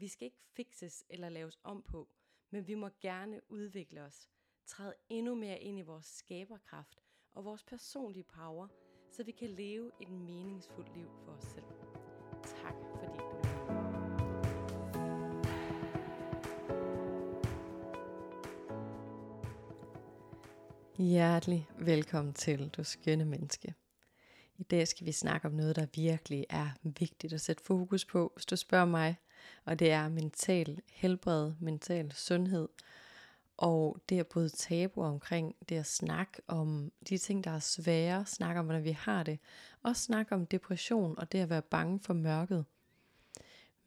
Vi skal ikke fikses eller laves om på, men vi må gerne udvikle os, træde endnu mere ind i vores skaberkraft og vores personlige power, så vi kan leve et meningsfuldt liv for os selv. Tak fordi du. Hjertelig velkommen til, du skønne menneske. I dag skal vi snakke om noget, der virkelig er vigtigt at sætte fokus på, hvis du spørger mig. Og det er mental helbred, mental sundhed. Og det er både tabu omkring det at snakke om de ting, der er svære, snakke om, hvordan vi har det. Og snakke om depression og det at være bange for mørket.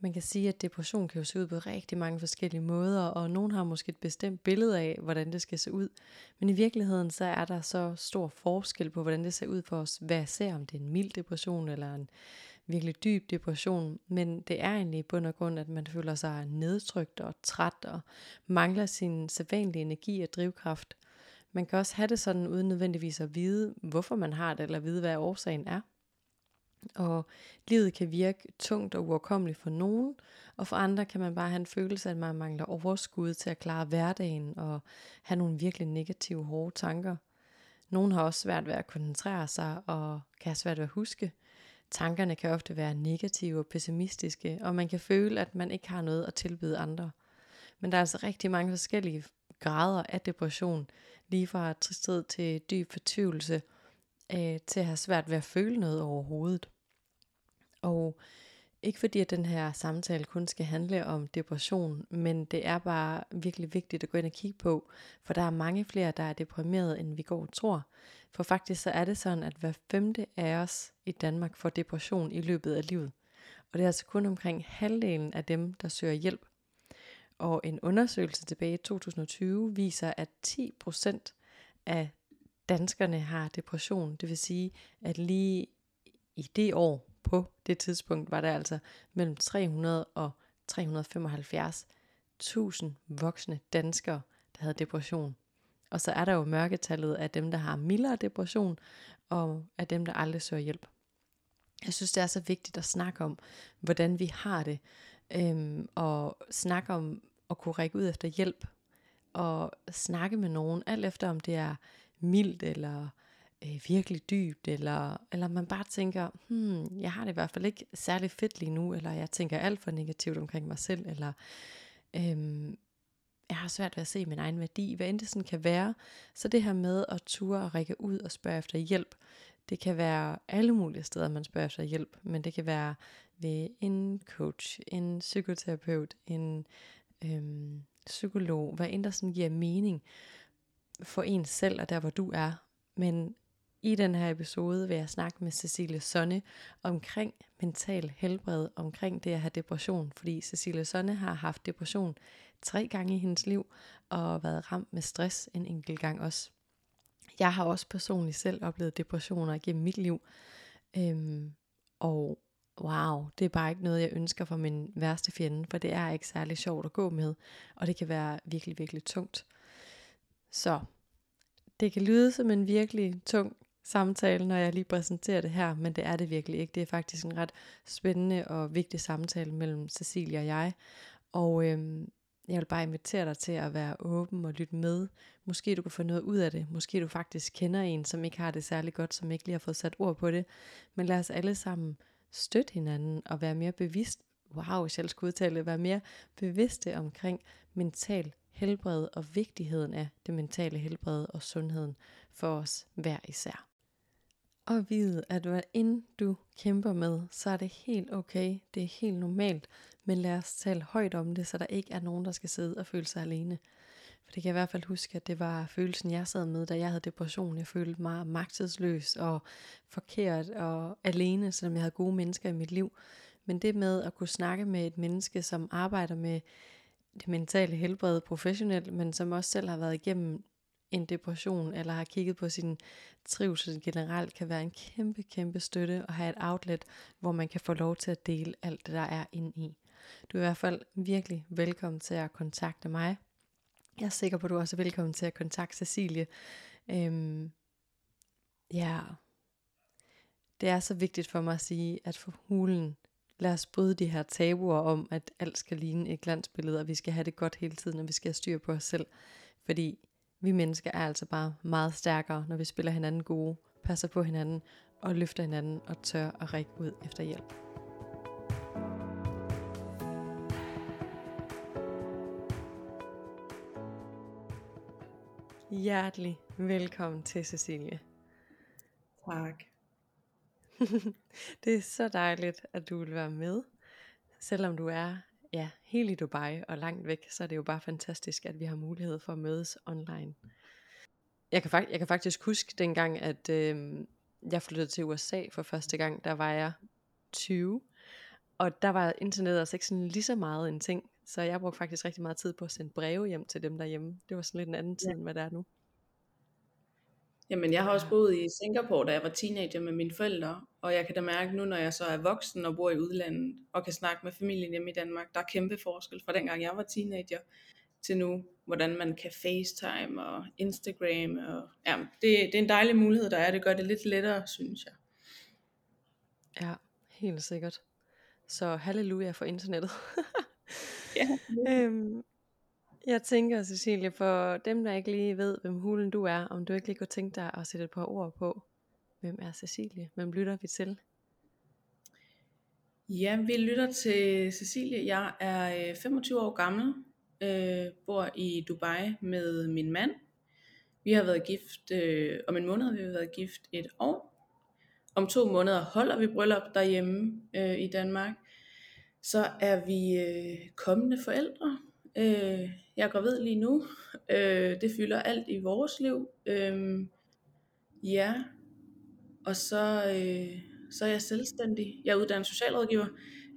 Man kan sige, at depression kan jo se ud på rigtig mange forskellige måder, og nogen har måske et bestemt billede af, hvordan det skal se ud. Men i virkeligheden, så er der så stor forskel på, hvordan det ser ud for os. Hvad ser om det er en mild depression, eller en virkelig dyb depression. Men det er egentlig i bund og grund, at man føler sig nedtrykt og træt, og mangler sin sædvanlige energi og drivkraft. Man kan også have det sådan, uden nødvendigvis at vide, hvorfor man har det, eller vide, hvad årsagen er. Og livet kan virke tungt og uoverkommeligt for nogen, og for andre kan man bare have en følelse af, at man mangler overskud til at klare hverdagen og have nogle virkelig negative, hårde tanker. Nogle har også svært ved at koncentrere sig og kan have svært ved at huske. Tankerne kan ofte være negative og pessimistiske, og man kan føle, at man ikke har noget at tilbyde andre. Men der er altså rigtig mange forskellige grader af depression, lige fra tristhed til dyb fortvivlelse, øh, til at have svært ved at føle noget overhovedet. Og ikke fordi, at den her samtale kun skal handle om depression, men det er bare virkelig vigtigt at gå ind og kigge på, for der er mange flere, der er deprimeret, end vi går og tror. For faktisk så er det sådan, at hver femte af os i Danmark får depression i løbet af livet. Og det er altså kun omkring halvdelen af dem, der søger hjælp. Og en undersøgelse tilbage i 2020 viser, at 10% af danskerne har depression. Det vil sige, at lige i det år, på det tidspunkt, var der altså mellem 300 og 375.000 voksne danskere, der havde depression. Og så er der jo mørketallet af dem, der har mildere depression, og af dem, der aldrig søger hjælp. Jeg synes, det er så vigtigt at snakke om, hvordan vi har det, øhm, og snakke om at kunne række ud efter hjælp, og snakke med nogen, alt efter om det er mildt eller øh, virkelig dybt, eller, eller man bare tænker, hmm, jeg har det i hvert fald ikke særlig fedt lige nu, eller jeg tænker alt for negativt omkring mig selv, eller øhm, jeg har svært ved at se min egen værdi, hvad end det sådan kan være. Så det her med at ture og række ud og spørge efter hjælp, det kan være alle mulige steder, man spørger efter hjælp, men det kan være ved en coach, en psykoterapeut, en øhm, psykolog, hvad end der sådan giver mening for en selv og der, hvor du er. Men i den her episode vil jeg snakke med Cecilie Sonne omkring mental helbred, omkring det at have depression, fordi Cecilie Sonne har haft depression tre gange i hendes liv, og været ramt med stress en enkelt gang også. Jeg har også personligt selv oplevet depressioner gennem mit liv, øhm, og wow, det er bare ikke noget, jeg ønsker for min værste fjende, for det er ikke særlig sjovt at gå med, og det kan være virkelig, virkelig tungt. Så det kan lyde som en virkelig tung samtale, når jeg lige præsenterer det her, men det er det virkelig ikke. Det er faktisk en ret spændende og vigtig samtale mellem Cecilia og jeg. Og øhm, jeg vil bare invitere dig til at være åben og lytte med. Måske du kan få noget ud af det. Måske du faktisk kender en, som ikke har det særlig godt, som ikke lige har fået sat ord på det. Men lad os alle sammen støtte hinanden og være mere bevidst. Wow, hvis jeg skulle udtale det. Være mere bevidste omkring mental helbred og vigtigheden af det mentale helbred og sundheden for os hver især. Og vide, at hvad end du kæmper med, så er det helt okay, det er helt normalt, men lad os tale højt om det, så der ikke er nogen, der skal sidde og føle sig alene. For det kan jeg i hvert fald huske, at det var følelsen, jeg sad med, da jeg havde depression. Jeg følte mig magtesløs og forkert og alene, selvom jeg havde gode mennesker i mit liv. Men det med at kunne snakke med et menneske, som arbejder med det mentale helbred professionelt, men som også selv har været igennem en depression, eller har kigget på sin trivsel generelt, kan være en kæmpe, kæmpe støtte og have et outlet, hvor man kan få lov til at dele alt det, der er inde i. Du er i hvert fald virkelig velkommen til at kontakte mig. Jeg er sikker på, at du også er velkommen til at kontakte Cecilie. Øhm, ja, det er så vigtigt for mig at sige, at for hulen, lad os bryde de her tabuer om, at alt skal ligne et glansbillede, og vi skal have det godt hele tiden, og vi skal have styr på os selv. Fordi vi mennesker er altså bare meget stærkere, når vi spiller hinanden gode, passer på hinanden, og løfter hinanden og tør at række ud efter hjælp. Hjertelig velkommen til Cecilie. Tak. det er så dejligt, at du vil være med. Selvom du er ja, helt i Dubai og langt væk, så er det jo bare fantastisk, at vi har mulighed for at mødes online. Jeg kan, fakt- jeg kan faktisk huske dengang, at øh, jeg flyttede til USA for første gang, der var jeg 20. Og der var internet altså ikke sådan lige så meget en ting. Så jeg brugte faktisk rigtig meget tid på at sende breve hjem til dem derhjemme. Det var sådan lidt en anden tid, ja. end hvad det er nu. Jamen, jeg har også boet i Singapore, da jeg var teenager med mine forældre, og jeg kan da mærke nu, når jeg så er voksen og bor i udlandet, og kan snakke med familien hjemme i Danmark, der er kæmpe forskel fra dengang jeg var teenager, til nu, hvordan man kan FaceTime og Instagram, og ja, det, det er en dejlig mulighed, der er, det gør det lidt lettere, synes jeg. Ja, helt sikkert. Så halleluja for internettet. ja. øhm, jeg tænker, Cecilie, for dem, der ikke lige ved, hvem hulen du er, om du ikke lige kunne tænke dig at sætte et par ord på, hvem er Cecilie? Hvem lytter vi til? Ja, vi lytter til Cecilie. Jeg er øh, 25 år gammel, øh, bor i Dubai med min mand. Vi har været gift, øh, om en måned har vi været gift et år. Om to måneder holder vi bryllup derhjemme øh, i Danmark. Så er vi øh, kommende forældre. Øh, jeg er gravid lige nu. Øh, det fylder alt i vores liv. Øh, ja, og så, øh, så er jeg selvstændig. Jeg er uddannet socialrådgiver.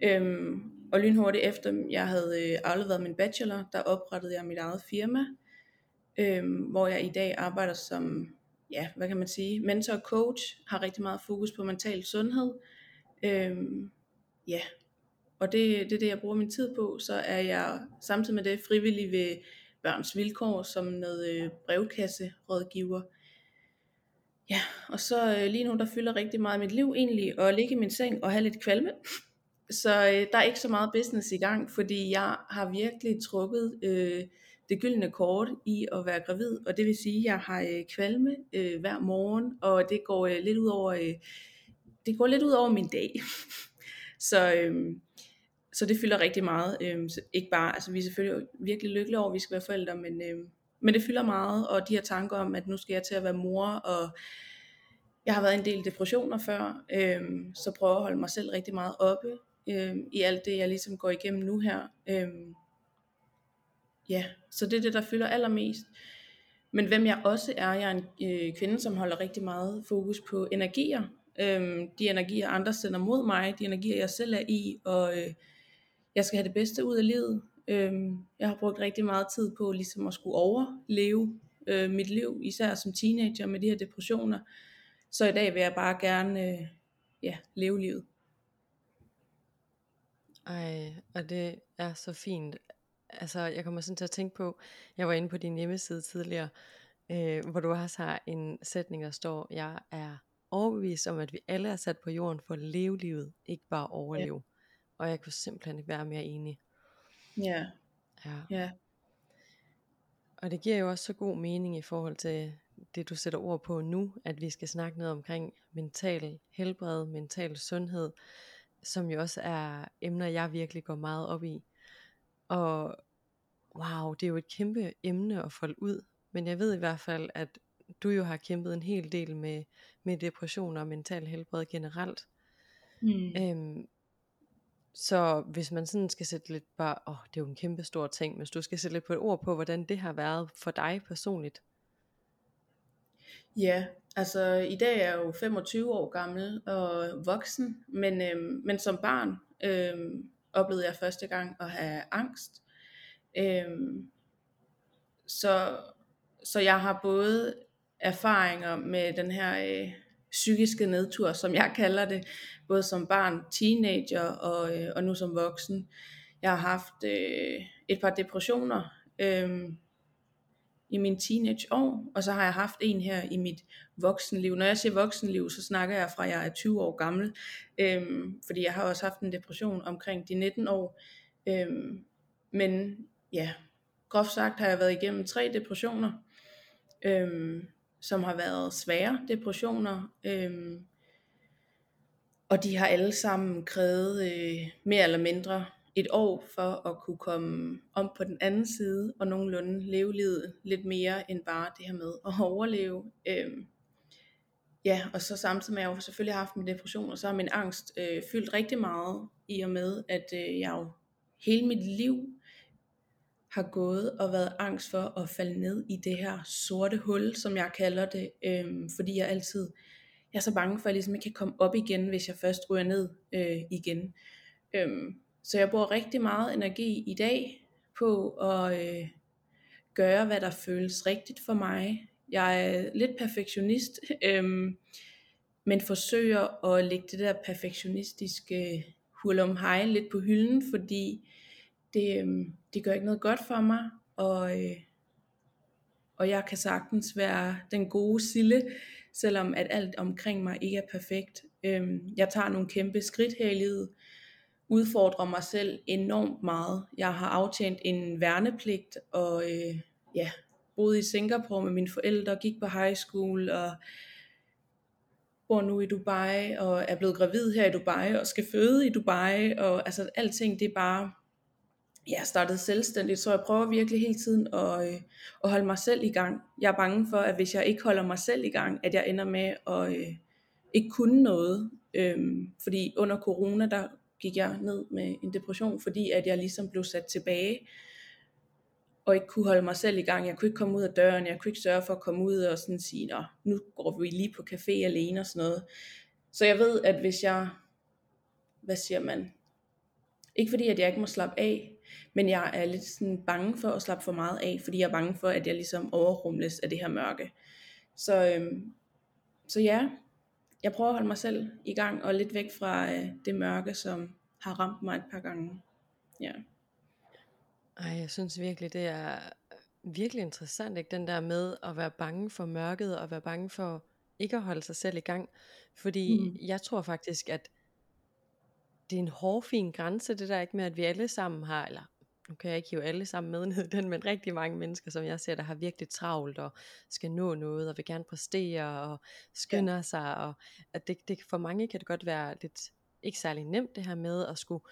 Øh, og lynhurtigt efter jeg havde øh, afleveret min bachelor, der oprettede jeg mit eget firma. Øh, hvor jeg i dag arbejder som, ja, hvad kan man sige, mentor og coach. Har rigtig meget fokus på mental sundhed. Øh, ja, og det, det er det, jeg bruger min tid på. Så er jeg samtidig med det frivillig ved Børns Vilkår som noget øh, brevkasserådgiver. Ja, og så øh, lige nu, der fylder rigtig meget af mit liv egentlig, at ligge i min seng og have lidt kvalme. Så øh, der er ikke så meget business i gang, fordi jeg har virkelig trukket øh, det gyldne kort i at være gravid, og det vil sige, at jeg har øh, kvalme øh, hver morgen, og det går øh, lidt ud over, øh, det går lidt ud over min dag. så øhm, så det fylder rigtig meget. Øhm, så ikke bare, altså vi er selvfølgelig virkelig lykkelige over, at vi skal være forældre, men, øhm, men det fylder meget, og de her tanker om, at nu skal jeg til at være mor, og jeg har været en del depressioner før, øhm, så prøver at holde mig selv rigtig meget oppe øhm, i alt det, jeg ligesom går igennem nu her. Øhm, ja, så det er det, der fylder allermest. Men hvem jeg også er, jeg er en øh, kvinde, som holder rigtig meget fokus på energier. Øhm, de energier, andre sender mod mig, de energier, jeg selv er i, og øh, jeg skal have det bedste ud af livet. Øhm, jeg har brugt rigtig meget tid på ligesom at skulle overleve øh, mit liv, især som teenager med de her depressioner. Så i dag vil jeg bare gerne øh, ja, leve livet. Ej, og det er så fint. Altså, jeg kommer sådan til at tænke på, jeg var inde på din hjemmeside tidligere, øh, hvor du også har en sætning, der står, jeg er overbevist om, at vi alle er sat på jorden for at leve livet, ikke bare overleve. Ja. Og jeg kunne simpelthen ikke være mere enig. Ja. Ja. ja. Og det giver jo også så god mening i forhold til det, du sætter ord på nu, at vi skal snakke noget omkring mental helbred, mental sundhed, som jo også er emner, jeg virkelig går meget op i. Og wow, det er jo et kæmpe emne at folde ud, men jeg ved i hvert fald, at du jo har kæmpet en hel del med, med depression og mental helbred generelt. Mm. Øhm, så hvis man sådan skal sætte lidt bare, åh, det er jo en kæmpe stor ting, hvis du skal sætte lidt på et ord på, hvordan det har været for dig personligt. Ja, altså i dag er jeg jo 25 år gammel og voksen, men, øhm, men som barn øhm, oplevede jeg første gang at have angst. Øhm, så, så jeg har både erfaringer med den her øh, psykiske nedtur, som jeg kalder det, både som barn, teenager og, øh, og nu som voksen. Jeg har haft øh, et par depressioner øh, i min teenageår, og så har jeg haft en her i mit voksenliv. Når jeg siger voksenliv, så snakker jeg fra, at jeg er 20 år gammel, øh, fordi jeg har også haft en depression omkring de 19 år. Øh, men ja, groft sagt har jeg været igennem tre depressioner, øhm, som har været svære depressioner, øhm, og de har alle sammen krævet øh, mere eller mindre et år for at kunne komme om på den anden side, og nogenlunde leve livet lidt mere end bare det her med at overleve. Øhm, ja, og så samtidig med, at jeg selvfølgelig har haft min depression, og så har min angst øh, fyldt rigtig meget, i og med, at øh, jeg jo hele mit liv har gået og været angst for at falde ned i det her sorte hul, som jeg kalder det, øhm, fordi jeg altid jeg er så bange for, at jeg ligesom ikke kan komme op igen, hvis jeg først ryger ned øh, igen. Øhm, så jeg bruger rigtig meget energi i dag på at øh, gøre, hvad der føles rigtigt for mig. Jeg er lidt perfektionist, øhm, men forsøger at lægge det der perfektionistiske hul om hej lidt på hylden, fordi det, øhm, det gør ikke noget godt for mig, og, øh, og jeg kan sagtens være den gode sille, selvom at alt omkring mig ikke er perfekt. Øhm, jeg tager nogle kæmpe skridt her i livet, udfordrer mig selv enormt meget. Jeg har aftjent en værnepligt, og øh, ja, boede i Singapore med mine forældre, gik på high school, og bor nu i Dubai, og er blevet gravid her i Dubai, og skal føde i Dubai, og altså alting det er bare jeg startede selvstændigt, så jeg prøver virkelig hele tiden at, øh, at holde mig selv i gang. Jeg er bange for, at hvis jeg ikke holder mig selv i gang, at jeg ender med at øh, ikke kunne noget. Øhm, fordi under corona, der gik jeg ned med en depression, fordi at jeg ligesom blev sat tilbage, og ikke kunne holde mig selv i gang. Jeg kunne ikke komme ud af døren, jeg kunne ikke sørge for at komme ud og sådan sige, Nå, nu går vi lige på café alene og sådan noget. Så jeg ved, at hvis jeg, hvad siger man, ikke fordi at jeg ikke må slappe af, men jeg er lidt sådan bange for at slappe for meget af, fordi jeg er bange for, at jeg ligesom overrumles af det her mørke. Så, øhm, så ja, jeg prøver at holde mig selv i gang, og lidt væk fra øh, det mørke, som har ramt mig et par gange. Ja. Ej, jeg synes virkelig, det er virkelig interessant, ikke? den der med at være bange for mørket, og være bange for ikke at holde sig selv i gang. Fordi mm. jeg tror faktisk, at det er en hårfin grænse, det der ikke med, at vi alle sammen har, eller nu kan jeg ikke hive alle sammen med ned den, men rigtig mange mennesker, som jeg ser, der har virkelig travlt og skal nå noget og vil gerne præstere og skynder ja. sig. Og at det, det, for mange kan det godt være lidt ikke særlig nemt det her med at skulle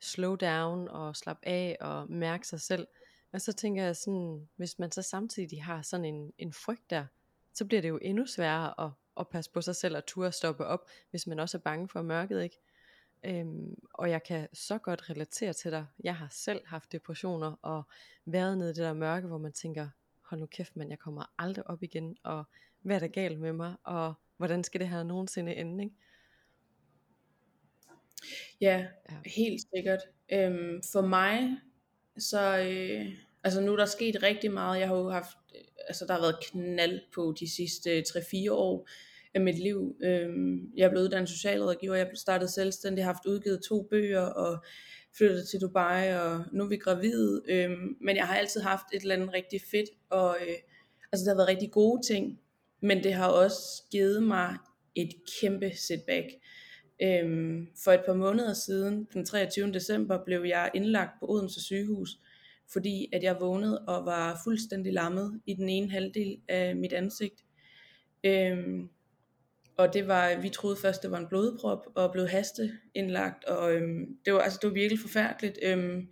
slow down og slappe af og mærke sig selv. Og så tænker jeg sådan, hvis man så samtidig har sådan en, en frygt der, så bliver det jo endnu sværere at, at passe på sig selv og turde stoppe op, hvis man også er bange for mørket, ikke? Øhm, og jeg kan så godt relatere til dig. Jeg har selv haft depressioner og været nede i det der mørke, hvor man tænker, hold nu kæft, men jeg kommer aldrig op igen, og hvad er der galt med mig, og hvordan skal det her nogensinde ende, ikke? Ja, ja. helt sikkert. Øhm, for mig, så, øh, altså nu er der sket rigtig meget. Jeg har jo haft, øh, altså der har været knald på de sidste 3-4 år af mit liv. Øhm, jeg er blevet uddannet socialrådgiver, jeg startet selvstændig, har haft udgivet to bøger og flyttet til Dubai, og nu er vi gravide. Øhm, men jeg har altid haft et eller andet rigtig fedt, og øh, altså det har været rigtig gode ting, men det har også givet mig et kæmpe setback. Øhm, for et par måneder siden, den 23. december, blev jeg indlagt på Odense sygehus, fordi at jeg vågnede og var fuldstændig lammet i den ene halvdel af mit ansigt. Øhm, og det var, vi troede først, det var en blodprop, og blev hasteindlagt, og øhm, det, var, altså, det var virkelig forfærdeligt. Øhm,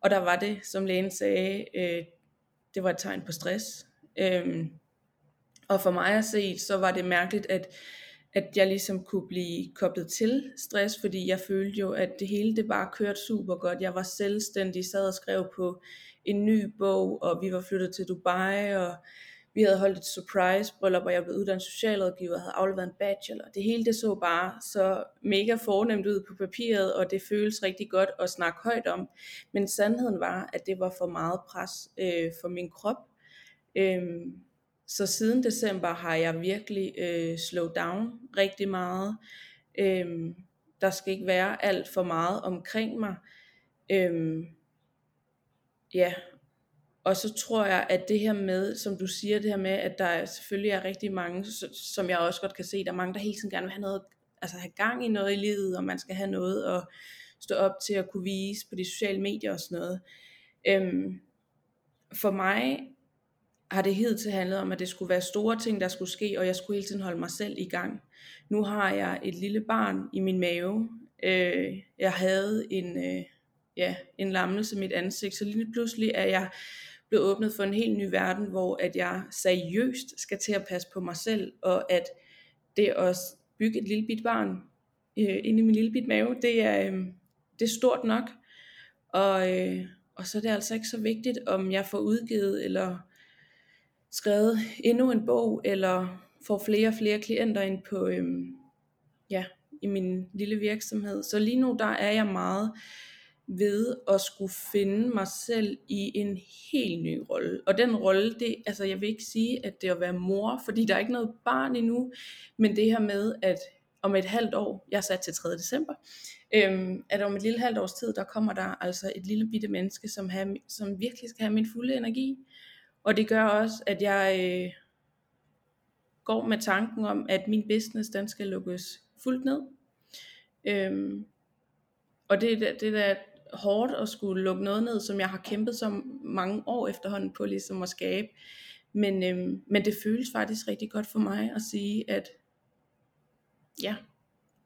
og der var det, som lægen sagde, øh, det var et tegn på stress. Øhm, og for mig at se, så var det mærkeligt, at, at jeg ligesom kunne blive koblet til stress, fordi jeg følte jo, at det hele det bare kørte super godt. Jeg var selvstændig, sad og skrev på en ny bog, og vi var flyttet til Dubai, og vi havde holdt et surprise bryllup, og jeg blev uddannet socialrådgiver og havde afleveret en bachelor. Det hele det så bare så mega fornemt ud på papiret, og det føles rigtig godt at snakke højt om. Men sandheden var, at det var for meget pres øh, for min krop. Øhm, så siden december har jeg virkelig øh, slowed down rigtig meget. Øhm, der skal ikke være alt for meget omkring mig. Øhm, ja, og så tror jeg, at det her med, som du siger, det her med, at der selvfølgelig er rigtig mange, som jeg også godt kan se, der er mange, der hele tiden gerne vil have noget, altså have gang i noget i livet, og man skal have noget at stå op til at kunne vise på de sociale medier og sådan noget. Øhm, for mig har det helt til handlet om, at det skulle være store ting, der skulle ske, og jeg skulle hele tiden holde mig selv i gang. Nu har jeg et lille barn i min mave. Øh, jeg havde en, øh, ja, en lammelse i mit ansigt, så lige pludselig er jeg blev åbnet for en helt ny verden, hvor at jeg seriøst skal til at passe på mig selv, og at det at bygge et lille bit barn øh, inde i min lille bit mave, det er, øh, det er stort nok. Og, øh, og så er det altså ikke så vigtigt, om jeg får udgivet eller skrevet endnu en bog, eller får flere og flere klienter ind på, øh, ja, i min lille virksomhed. Så lige nu der er jeg meget ved at skulle finde mig selv i en helt ny rolle. Og den rolle, det, altså jeg vil ikke sige, at det er at være mor, fordi der er ikke noget barn endnu, men det her med, at om et halvt år, jeg er sat til 3. december, øhm, at om et lille halvt års tid, der kommer der altså et lille bitte menneske, som, have, som virkelig skal have min fulde energi. Og det gør også, at jeg øh, går med tanken om, at min business, den skal lukkes fuldt ned. Øhm, og det, det, det der hårdt at skulle lukke noget ned, som jeg har kæmpet så mange år efterhånden på ligesom at skabe. Men, øhm, men det føles faktisk rigtig godt for mig at sige, at ja,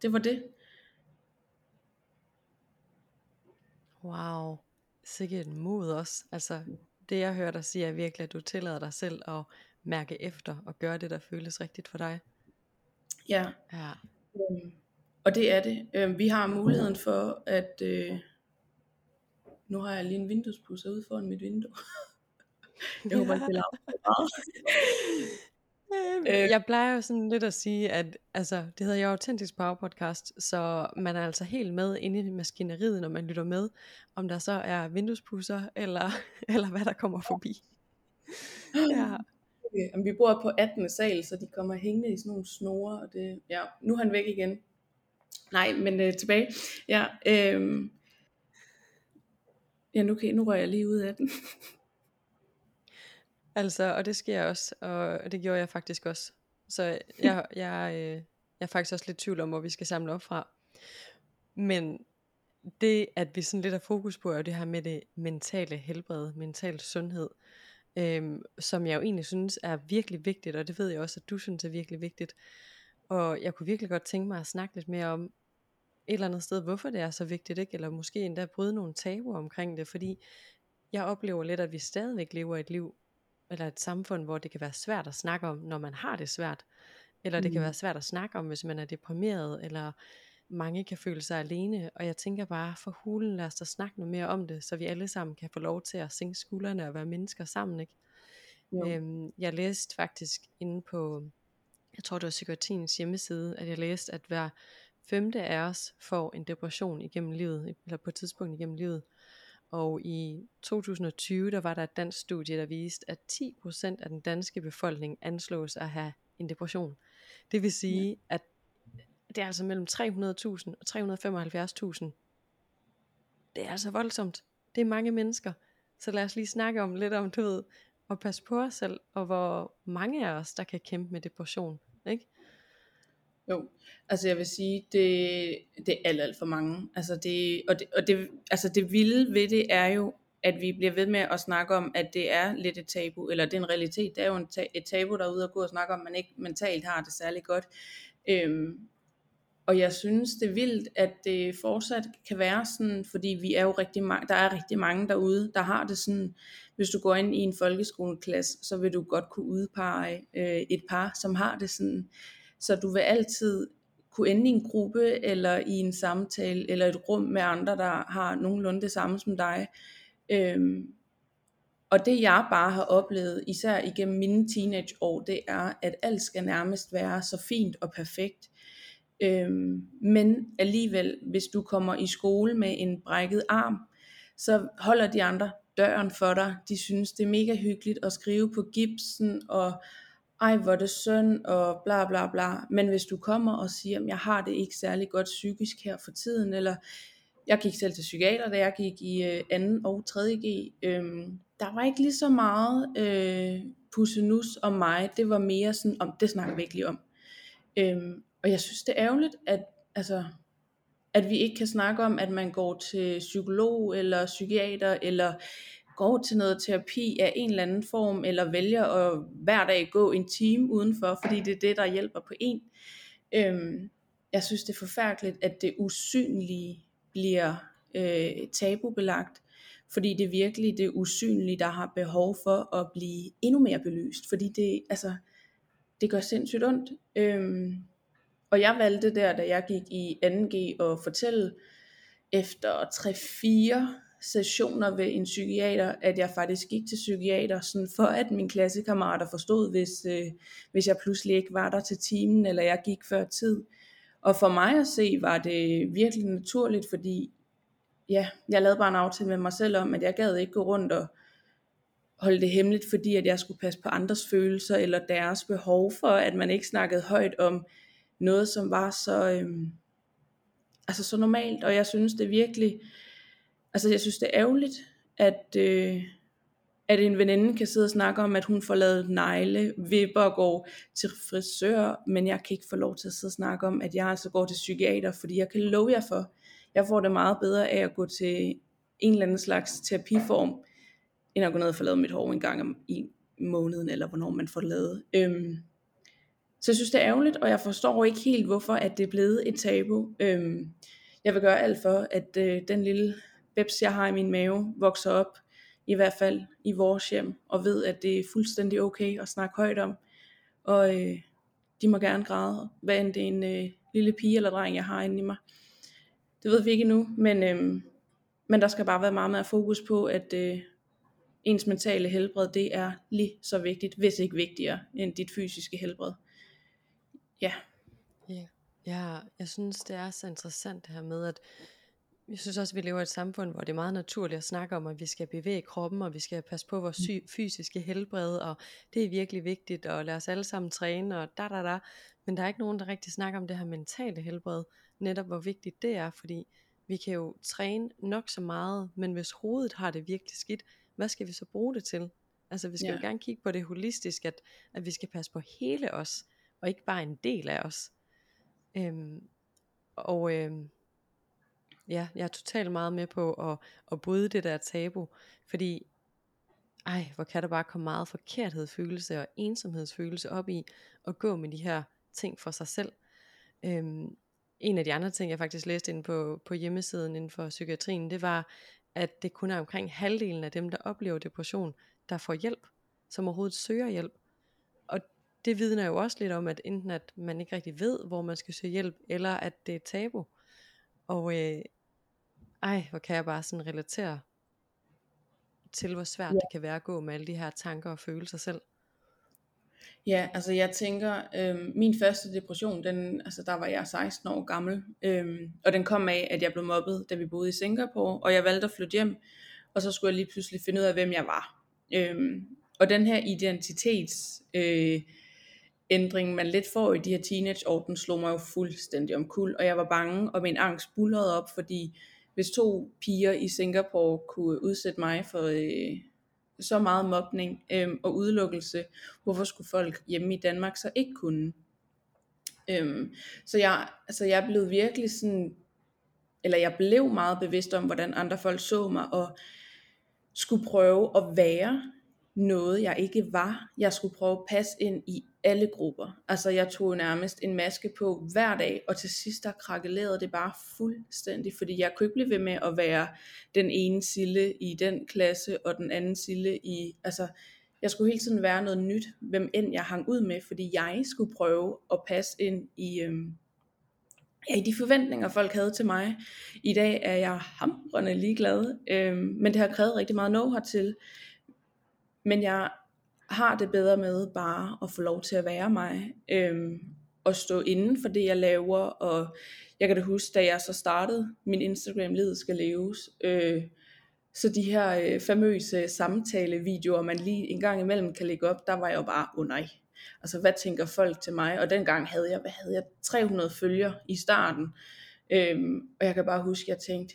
det var det. Wow, sikkert et mod også. Altså, det jeg hører dig sige er virkelig, at du tillader dig selv at mærke efter og gøre det, der føles rigtigt for dig. Ja. ja. Øhm, og det er det. Øhm, vi har muligheden for at... Øh, nu har jeg lige en vinduespusser ude foran mit vindue. jeg håber ikke, det øh. Jeg plejer jo sådan lidt at sige, at altså, det hedder jo Autentisk Power Podcast, så man er altså helt med inde i maskineriet, når man lytter med, om der så er vinduespusser, eller, eller hvad der kommer forbi. ja. Okay, vi bor på 18. sal, så de kommer hængende i sådan nogle snore, og det, ja, nu er han væk igen. Nej, men øh, tilbage. Ja, øh, ja nu, kan, nu rører jeg lige ud af den. altså, og det sker også, og det gjorde jeg faktisk også. Så jeg, jeg, øh, jeg er faktisk også lidt tvivl om, hvor vi skal samle op fra. Men det, at vi sådan lidt har fokus på, er det her med det mentale helbred, mental sundhed, øhm, som jeg jo egentlig synes er virkelig vigtigt, og det ved jeg også, at du synes er virkelig vigtigt. Og jeg kunne virkelig godt tænke mig at snakke lidt mere om, et eller andet sted, hvorfor det er så vigtigt, ikke? eller måske endda bryde nogle tabuer omkring det, fordi jeg oplever lidt, at vi stadigvæk lever et liv, eller et samfund, hvor det kan være svært at snakke om, når man har det svært, eller det mm. kan være svært at snakke om, hvis man er deprimeret, eller mange kan føle sig alene, og jeg tænker bare, for hulen lad os da snakke noget mere om det, så vi alle sammen kan få lov til at sænke skuldrene og være mennesker sammen, ikke? Øhm, jeg læste faktisk inde på, jeg tror det var psykiatriens hjemmeside, at jeg læste, at hver femte af os får en depression igennem livet, eller på et tidspunkt igennem livet. Og i 2020, der var der et dansk studie, der viste, at 10% af den danske befolkning anslås at have en depression. Det vil sige, ja. at det er altså mellem 300.000 og 375.000. Det er altså voldsomt. Det er mange mennesker. Så lad os lige snakke om lidt om, du ved, at passe på os selv, og hvor mange af os, der kan kæmpe med depression. Ikke? Jo, altså jeg vil sige, det, det er alt, alt for mange. Altså det, og det, og det, altså det vilde ved det er jo, at vi bliver ved med at snakke om, at det er lidt et tabu, eller det er en realitet, det er jo en ta- et tabu derude at gå og snakke om, at man ikke mentalt har det særlig godt. Øhm, og jeg synes, det er vildt, at det fortsat kan være sådan, fordi vi er jo rigtig mange, der er rigtig mange derude, der har det sådan, hvis du går ind i en folkeskoleklasse, så vil du godt kunne udpege øh, et par, som har det sådan. Så du vil altid kunne ende i en gruppe, eller i en samtale, eller et rum med andre, der har nogenlunde det samme som dig. Øhm, og det jeg bare har oplevet, især igennem mine teenageår, det er, at alt skal nærmest være så fint og perfekt. Øhm, men alligevel, hvis du kommer i skole med en brækket arm, så holder de andre døren for dig. De synes, det er mega hyggeligt at skrive på gipsen, og ej, hvor er det synd, og bla bla bla. Men hvis du kommer og siger, at jeg har det ikke særlig godt psykisk her for tiden, eller jeg gik selv til psykiater, da jeg gik i øh, anden og 3. G. Øhm, der var ikke lige så meget øh, pussenus om mig. Det var mere sådan, om det snakker vi ikke lige om. Øhm, og jeg synes, det er ærgerligt, at, altså, at vi ikke kan snakke om, at man går til psykolog eller psykiater, eller går til noget terapi af en eller anden form, eller vælger at hver dag gå en time udenfor, fordi det er det, der hjælper på en. Øhm, jeg synes, det er forfærdeligt, at det usynlige bliver øh, tabubelagt, fordi det er virkelig det usynlige, der har behov for at blive endnu mere belyst, fordi det, altså, det gør sindssygt ondt. Øhm, og jeg valgte der, da jeg gik i 2G, at fortælle efter 3-4 sessioner ved en psykiater, at jeg faktisk gik til psykiater, sådan for at mine klassekammerater forstod, hvis, øh, hvis jeg pludselig ikke var der til timen, eller jeg gik før tid. Og for mig at se, var det virkelig naturligt, fordi ja, jeg lavede bare en aftale med mig selv om, at jeg gad ikke gå rundt og holde det hemmeligt, fordi at jeg skulle passe på andres følelser, eller deres behov for, at man ikke snakkede højt om noget, som var så, øhm, altså så normalt, og jeg synes det virkelig, altså jeg synes det er ærgerligt, at, øh, at en veninde kan sidde og snakke om, at hun får lavet negle, vipper og går til frisør, men jeg kan ikke få lov til at sidde og snakke om, at jeg altså går til psykiater, fordi jeg kan love jer for, jeg får det meget bedre af at gå til en eller anden slags terapiform, end at gå ned og få lavet mit hår en gang om i måneden, eller hvornår man får det lavet. Øhm, så jeg synes det er ærgerligt, og jeg forstår ikke helt, hvorfor at det er blevet et tabu. Øhm, jeg vil gøre alt for, at øh, den lille bebs, jeg har i min mave, vokser op, i hvert fald i vores hjem, og ved, at det er fuldstændig okay at snakke højt om. Og øh, de må gerne græde, hvad end det er en øh, lille pige eller dreng, jeg har inde i mig. Det ved vi ikke endnu, men, øh, men der skal bare være meget mere fokus på, at øh, ens mentale helbred, det er lige så vigtigt, hvis ikke vigtigere, end dit fysiske helbred. Ja. Yeah. ja jeg synes, det er så interessant det her med, at jeg synes også, at vi lever i et samfund, hvor det er meget naturligt at snakke om, at vi skal bevæge kroppen, og vi skal passe på vores sy- fysiske helbred, og det er virkelig vigtigt, og lade os alle sammen træne, og da da da. Men der er ikke nogen, der rigtig snakker om det her mentale helbred, netop hvor vigtigt det er, fordi vi kan jo træne nok så meget, men hvis hovedet har det virkelig skidt, hvad skal vi så bruge det til? Altså vi skal ja. jo gerne kigge på det holistisk, at, at vi skal passe på hele os, og ikke bare en del af os. Øhm, og øhm, ja, jeg er totalt meget med på at, at bryde det der tabu, fordi ej, hvor kan der bare komme meget forkerthedsfølelse og ensomhedsfølelse op i at gå med de her ting for sig selv. Øhm, en af de andre ting, jeg faktisk læste ind på, på hjemmesiden inden for psykiatrien, det var, at det kun er omkring halvdelen af dem, der oplever depression, der får hjælp, som overhovedet søger hjælp. Og det vidner jo også lidt om, at enten at man ikke rigtig ved, hvor man skal søge hjælp, eller at det er tabu. Og øh, ej, hvor kan jeg bare sådan relatere til, hvor svært ja. det kan være at gå med alle de her tanker og følelser selv. Ja, altså jeg tænker, øh, min første depression, den, altså der var jeg 16 år gammel, øh, og den kom af, at jeg blev mobbet, da vi boede i Singapore, og jeg valgte at flytte hjem, og så skulle jeg lige pludselig finde ud af, hvem jeg var. Øh, og den her identitets øh, ændring, man lidt får i de her teenageår, den slog mig jo fuldstændig omkuld, og jeg var bange, og min angst bullerede op, fordi hvis to piger i Singapore kunne udsætte mig for øh, så meget mobning øh, og udelukkelse, hvorfor skulle folk hjemme i Danmark så ikke kunne? Øh, så jeg, altså jeg blev virkelig sådan, eller jeg blev meget bevidst om, hvordan andre folk så mig, og skulle prøve at være noget, jeg ikke var. Jeg skulle prøve at passe ind i alle grupper. Altså jeg tog nærmest en maske på hver dag, og til sidst der krakkelerede det bare fuldstændig, fordi jeg kunne ikke blive ved med at være den ene sille i den klasse, og den anden sille i, altså jeg skulle hele tiden være noget nyt, hvem end jeg hang ud med, fordi jeg skulle prøve at passe ind i, øhm, ja, i de forventninger, folk havde til mig. I dag er jeg hamrende ligeglad, øhm, men det har krævet rigtig meget know til men jeg har det bedre med bare at få lov til at være mig, øhm, og stå inden for det, jeg laver, og jeg kan da huske, da jeg så startede min Instagram, Livet skal leves, øh, så de her øh, famøse samtalevideoer, man lige en gang imellem kan lægge op, der var jeg jo bare, oh nej, altså hvad tænker folk til mig? Og dengang havde jeg, hvad havde jeg, 300 følger i starten, øhm, og jeg kan bare huske, at jeg tænkte,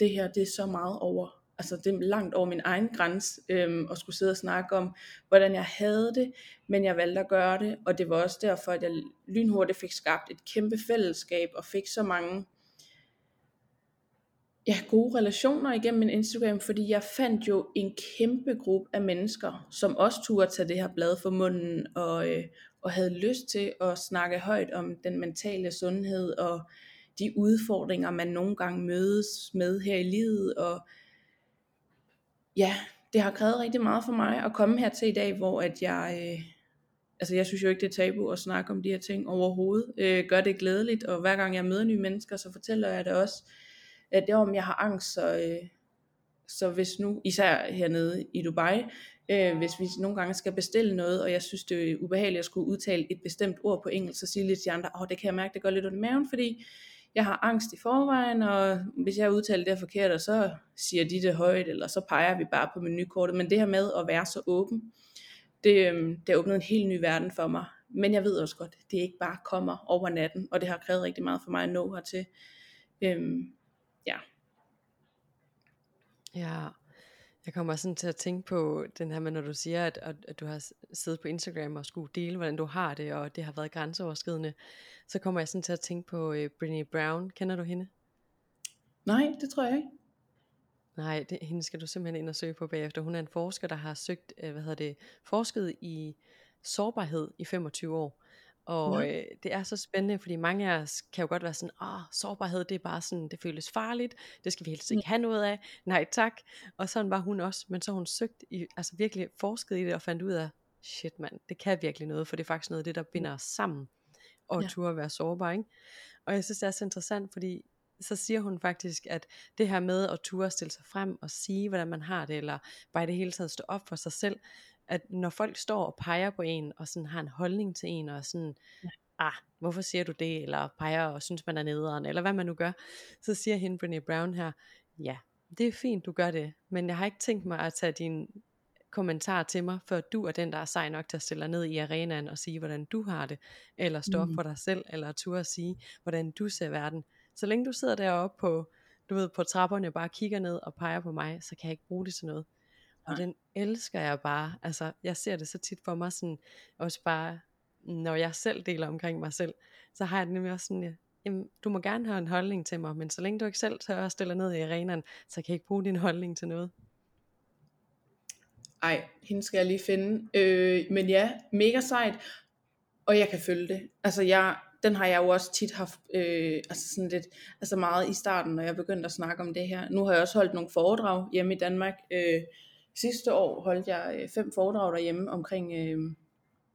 det her, det er så meget over altså det er langt over min egen grænse, øhm, at skulle sidde og snakke om, hvordan jeg havde det, men jeg valgte at gøre det, og det var også derfor, at jeg lynhurtigt fik skabt et kæmpe fællesskab, og fik så mange ja, gode relationer igennem min Instagram, fordi jeg fandt jo en kæmpe gruppe af mennesker, som også turde tage det her blad for munden, og, øh, og havde lyst til at snakke højt om den mentale sundhed, og de udfordringer, man nogle gange mødes med her i livet, og ja, det har krævet rigtig meget for mig at komme her til i dag, hvor at jeg, øh, altså jeg synes jo ikke det er tabu at snakke om de her ting overhovedet, øh, gør det glædeligt, og hver gang jeg møder nye mennesker, så fortæller jeg det også, at det er om jeg har angst, så, øh, så hvis nu, især hernede i Dubai, øh, hvis vi nogle gange skal bestille noget, og jeg synes det er ubehageligt at skulle udtale et bestemt ord på engelsk, så siger lidt til andre, åh oh, det kan jeg mærke, det går lidt under maven, fordi jeg har angst i forvejen, og hvis jeg udtaler det forkert, så siger de det højt, eller så peger vi bare på menukortet. Men det her med at være så åben, det, øhm, det har åbnet en helt ny verden for mig. Men jeg ved også godt, det ikke bare kommer over natten, og det har krævet rigtig meget for mig at nå hertil. Øhm, ja. Ja, jeg kommer sådan til at tænke på den her med, når du siger, at, at du har siddet på Instagram og skulle dele, hvordan du har det, og det har været grænseoverskridende, så kommer jeg sådan til at tænke på uh, Brené Brown. Kender du hende? Nej, det tror jeg ikke. Nej, det, hende skal du simpelthen ind og søge på bagefter. Hun er en forsker, der har søgt, uh, hvad hedder det, forsket i sårbarhed i 25 år. Og ja. øh, det er så spændende, fordi mange af os kan jo godt være sådan, åh, sårbarhed, det er bare sådan, det føles farligt, det skal vi helst ikke have noget af, nej tak. Og sådan var hun også, men så hun søgt, i, altså virkelig forsket i det og fandt ud af, shit mand, det kan virkelig noget, for det er faktisk noget af det, der binder os sammen, og ja. turde være sårbar, ikke? Og jeg synes, det er så interessant, fordi så siger hun faktisk, at det her med at turde stille sig frem og sige, hvordan man har det, eller bare i det hele taget stå op for sig selv, at når folk står og peger på en, og sådan har en holdning til en, og sådan, ja. ah, hvorfor siger du det, eller peger og synes man er nederen, eller hvad man nu gør, så siger hende Brené Brown her, ja, det er fint, du gør det, men jeg har ikke tænkt mig at tage din kommentar til mig, før du er den, der er sej nok til at stille dig ned i arenaen og sige, hvordan du har det, eller stå op mm. for dig selv, eller turde at sige, hvordan du ser verden. Så længe du sidder deroppe på, du ved, på trapperne og bare kigger ned og peger på mig, så kan jeg ikke bruge det til noget. Og den elsker jeg bare. Altså, jeg ser det så tit for mig sådan, også bare, når jeg selv deler omkring mig selv, så har jeg det nemlig også sådan, ja, jamen, du må gerne have en holdning til mig, men så længe du ikke selv tør at stille ned i arenaen, så kan jeg ikke bruge din holdning til noget. Ej, hende skal jeg lige finde. Øh, men ja, mega sejt. Og jeg kan følge det. Altså jeg, den har jeg jo også tit haft, øh, altså sådan lidt, altså meget i starten, når jeg begyndte at snakke om det her. Nu har jeg også holdt nogle foredrag hjemme i Danmark, øh, Sidste år holdt jeg øh, fem foredrag derhjemme omkring øh,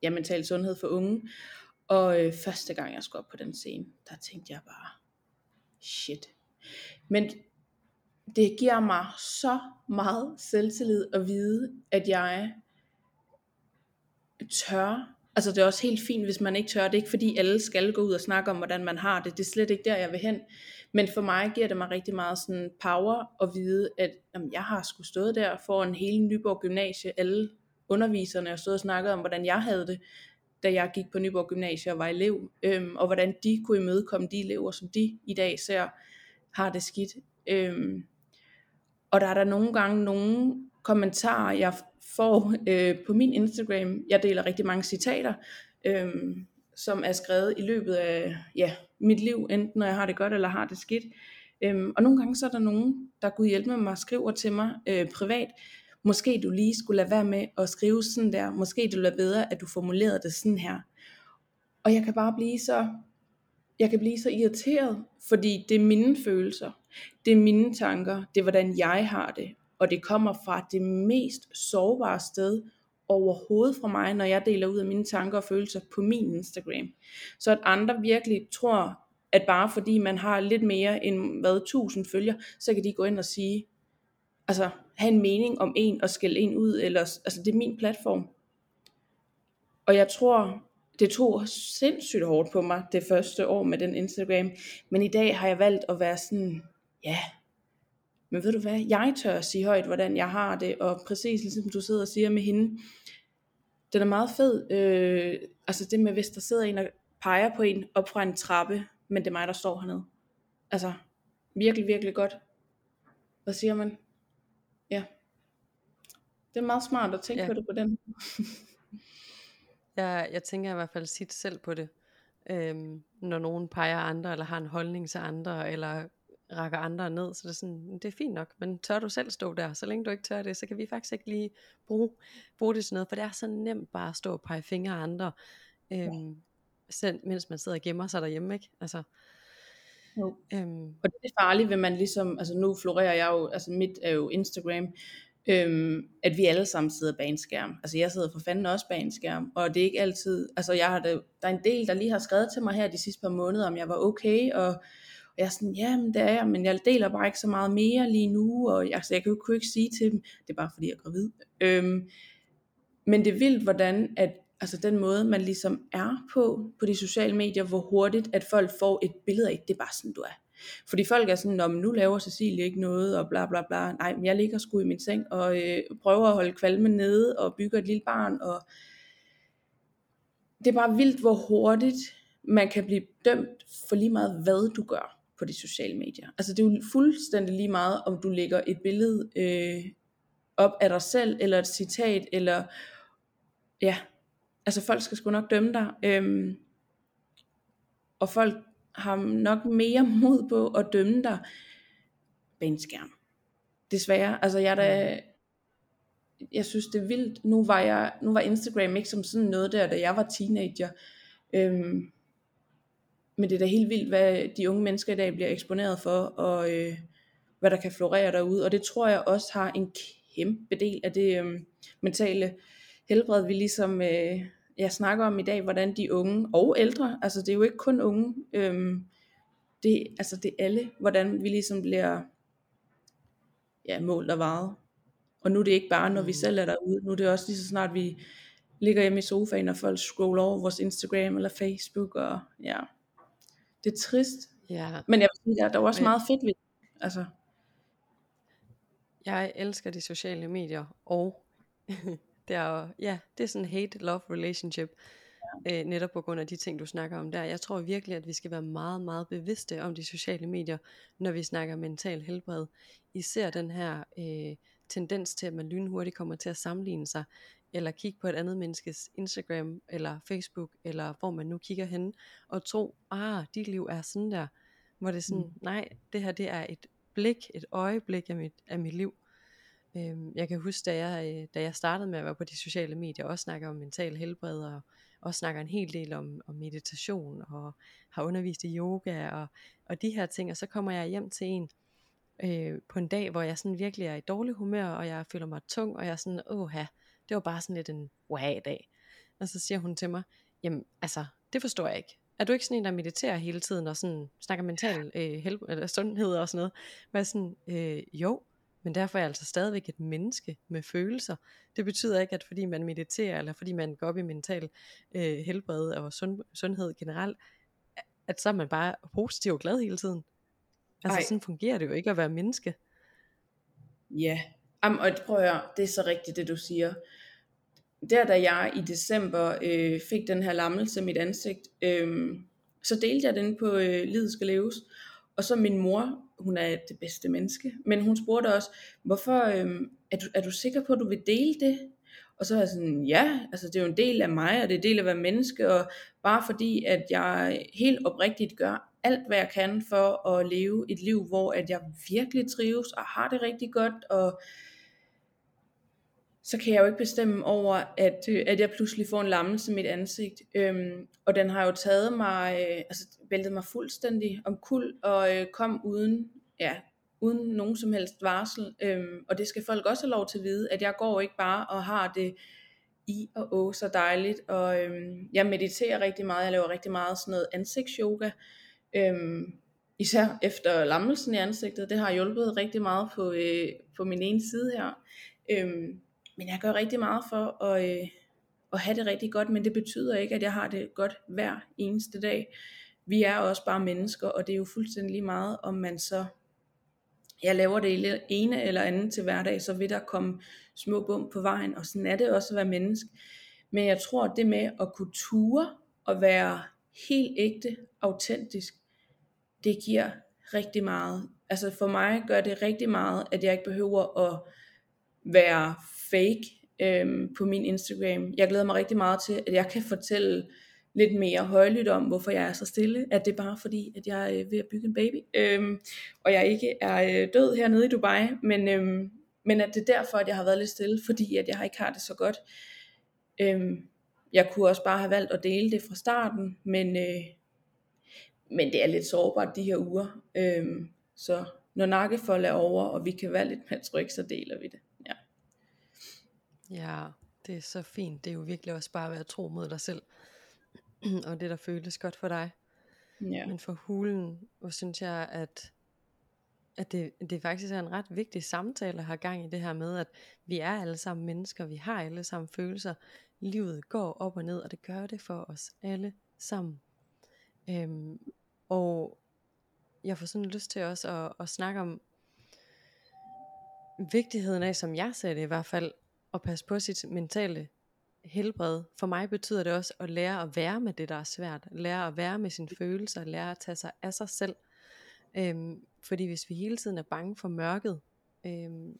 ja, mental sundhed for unge. Og øh, første gang jeg skulle op på den scene, der tænkte jeg bare, shit. Men det giver mig så meget selvtillid at vide, at jeg tør. Altså det er også helt fint, hvis man ikke tør. Det er ikke fordi alle skal gå ud og snakke om, hvordan man har det. Det er slet ikke der, jeg vil hen. Men for mig giver det mig rigtig meget sådan power at vide, at jamen, jeg har sgu stået der for en hele Nyborg Gymnasie, alle underviserne og stået og snakket om, hvordan jeg havde det, da jeg gik på Nyborg Gymnasie og var elev, øhm, og hvordan de kunne imødekomme de elever, som de i dag ser har det skidt. Øhm, og der er der nogle gange nogle kommentarer, jeg får øh, på min Instagram. Jeg deler rigtig mange citater, øh, som er skrevet i løbet af ja, mit liv, enten når jeg har det godt eller har det skidt. Øhm, og nogle gange så er der nogen, der kunne hjælpe med mig og skriver til mig øh, privat, måske du lige skulle lade være med at skrive sådan der, måske det lader bedre, at du formulerede det sådan her. Og jeg kan bare blive så, jeg kan blive så irriteret, fordi det er mine følelser, det er mine tanker, det er hvordan jeg har det, og det kommer fra det mest sårbare sted, overhovedet fra mig, når jeg deler ud af mine tanker og følelser på min Instagram. Så at andre virkelig tror, at bare fordi man har lidt mere end hvad tusind følger, så kan de gå ind og sige, altså have en mening om en og skælde en ud, eller, altså det er min platform. Og jeg tror, det tog sindssygt hårdt på mig det første år med den Instagram, men i dag har jeg valgt at være sådan, ja, men ved du hvad, jeg tør at sige højt, hvordan jeg har det, og præcis ligesom du sidder og siger med hende, den er meget fed, øh, altså det med, hvis der sidder en og peger på en op fra en trappe, men det er mig, der står hernede. Altså, virkelig, virkelig godt. Hvad siger man? Ja. Det er meget smart at tænke ja. på det på den. jeg, jeg tænker i hvert fald sit selv på det. Øhm, når nogen peger andre, eller har en holdning til andre, eller rækker andre ned, så det er sådan, det er fint nok, men tør du selv stå der, så længe du ikke tør det, så kan vi faktisk ikke lige bruge, bruge det til noget, for det er så nemt bare at stå og pege fingre af andre, øhm, ja. selv, mens man sidder og gemmer sig derhjemme, ikke? Altså, jo. Øhm. Og det er farligt, hvis man ligesom, altså nu florerer jeg jo, altså mit er jo Instagram, øhm, at vi alle sammen sidder bag en skærm. Altså jeg sidder for fanden også bag en skærm, og det er ikke altid, altså jeg har det, der er en del, der lige har skrevet til mig her de sidste par måneder, om jeg var okay, og og jeg er sådan, ja, men det er jeg, men jeg deler bare ikke så meget mere lige nu, og jeg, altså, jeg kan kunne ikke sige til dem, det er bare fordi jeg er gravid. Øhm, men det er vildt, hvordan at, altså den måde, man ligesom er på, på de sociale medier, hvor hurtigt, at folk får et billede af, det er bare sådan, du er. Fordi folk er sådan, men nu laver Cecilie ikke noget, og bla bla bla. Nej, men jeg ligger sgu i min seng, og øh, prøver at holde kvalmen nede, og bygger et lille barn, og det er bare vildt, hvor hurtigt man kan blive dømt for lige meget, hvad du gør på de sociale medier. Altså det er jo fuldstændig lige meget, om du lægger et billede øh, op af dig selv, eller et citat, eller ja, altså folk skal sgu nok dømme dig. Øhm, og folk har nok mere mod på at dømme dig bag en skærm. Desværre, altså jeg der, da, jeg synes det er vildt, nu var, jeg, nu var Instagram ikke som sådan noget der, da jeg var teenager. Øhm, men det er da helt vildt, hvad de unge mennesker i dag bliver eksponeret for, og øh, hvad der kan florere derude. Og det tror jeg også har en kæmpe del af det øh, mentale helbred, vi ligesom øh, jeg snakker om i dag, hvordan de unge og ældre, altså det er jo ikke kun unge, øh, det, altså det er alle, hvordan vi ligesom bliver ja, målt og varet. Og nu er det ikke bare, når vi mm. selv er derude, nu er det også lige så snart vi ligger hjemme i sofaen, og folk scroller over vores Instagram eller Facebook, og ja, det er trist. Ja. Men jeg vil sige, der, er også meget fedt ved. Altså. Jeg elsker de sociale medier, og det er, ja, det er sådan en hate-love relationship, ja. øh, netop på grund af de ting, du snakker om der. Jeg tror virkelig, at vi skal være meget, meget bevidste om de sociale medier, når vi snakker mental helbred. Især den her øh, tendens til, at man lynhurtigt kommer til at sammenligne sig eller kigge på et andet menneskes Instagram, eller Facebook, eller hvor man nu kigger hen, og tro, ah, dit liv er sådan der, hvor det er sådan, mm. nej, det her det er et blik, et øjeblik af mit, af mit liv. Øhm, jeg kan huske, da jeg, øh, da jeg startede med at være på de sociale medier, og snakker om mental helbred, og også snakker en hel del om, om meditation, og har undervist i yoga, og, og de her ting, og så kommer jeg hjem til en, øh, på en dag, hvor jeg sådan virkelig er i dårlig humør, og jeg føler mig tung, og jeg er sådan, åh det var bare sådan lidt en wow dag. Og så siger hun til mig, jamen altså, det forstår jeg ikke. Er du ikke sådan en, der mediterer hele tiden, og sådan snakker mental øh, help, eller sundhed og sådan noget? Men jeg sådan, øh, jo, men derfor er jeg altså stadigvæk et menneske med følelser. Det betyder ikke, at fordi man mediterer, eller fordi man går op i mental øh, helbred og sund, sundhed generelt, at så er man bare positiv og glad hele tiden. Altså Ej. sådan fungerer det jo ikke at være menneske. Ja, Jamen, og prøv at høre, det er så rigtigt det du siger. Der da jeg i december øh, fik den her lammelse i mit ansigt, øh, så delte jeg den på øh, Livet skal leves. Og så min mor, hun er det bedste menneske, men hun spurgte også, hvorfor øh, er, du, er du sikker på, at du vil dele det? Og så var jeg sådan, ja, altså det er jo en del af mig, og det er en del af at være menneske, og bare fordi, at jeg helt oprigtigt gør alt, hvad jeg kan for at leve et liv, hvor at jeg virkelig trives og har det rigtig godt, og så kan jeg jo ikke bestemme over, at, øh, at jeg pludselig får en lammelse i mit ansigt. Øhm, og den har jo taget mig, øh, altså væltet mig fuldstændig om kul, og øh, kom uden, ja, uden nogen som helst varsel. Øhm, og det skal folk også have lov til at vide, at jeg går ikke bare og har det i og å så dejligt. Og øhm, jeg mediterer rigtig meget, jeg laver rigtig meget sådan noget ansigtsyoga. Øhm, især efter lammelsen i ansigtet, det har hjulpet rigtig meget på, øh, på min ene side her. Øhm, men jeg gør rigtig meget for at, øh, at have det rigtig godt, men det betyder ikke, at jeg har det godt hver eneste dag. Vi er også bare mennesker, og det er jo fuldstændig lige meget, om man så jeg laver det ene eller andet til hverdag, så vil der komme små bump på vejen, og sådan er det også at være menneske. Men jeg tror, det med at kunne ture og være helt ægte, autentisk, det giver rigtig meget. Altså for mig gør det rigtig meget, at jeg ikke behøver at være fake øhm, på min Instagram. Jeg glæder mig rigtig meget til, at jeg kan fortælle lidt mere højlydt om, hvorfor jeg er så stille, at det er bare fordi, at jeg er øh, ved at bygge en baby, øhm, og jeg ikke er øh, død hernede i Dubai, men, øhm, men at det er derfor, at jeg har været lidt stille, fordi at jeg ikke har det så godt. Øhm, jeg kunne også bare have valgt at dele det fra starten, men, øh, men det er lidt sårbart de her uger. Øhm, så når nakkefold er over, og vi kan være lidt mere tryg, så deler vi det. Ja. det er så fint. Det er jo virkelig også bare at være tro mod dig selv. og det der føles godt for dig. Ja. Men for hulen, hvor synes jeg, at, at det, det faktisk er en ret vigtig samtale at have gang i det her med, at vi er alle sammen mennesker, vi har alle sammen følelser, livet går op og ned, og det gør det for os alle sammen. Øhm, og jeg får sådan lyst til også at, at snakke om vigtigheden af, som jeg ser det i hvert fald, at passe på sit mentale helbred. For mig betyder det også at lære at være med det, der er svært. Lære at være med sine følelser. Lære at tage sig af sig selv. Øhm, fordi hvis vi hele tiden er bange for mørket, øhm,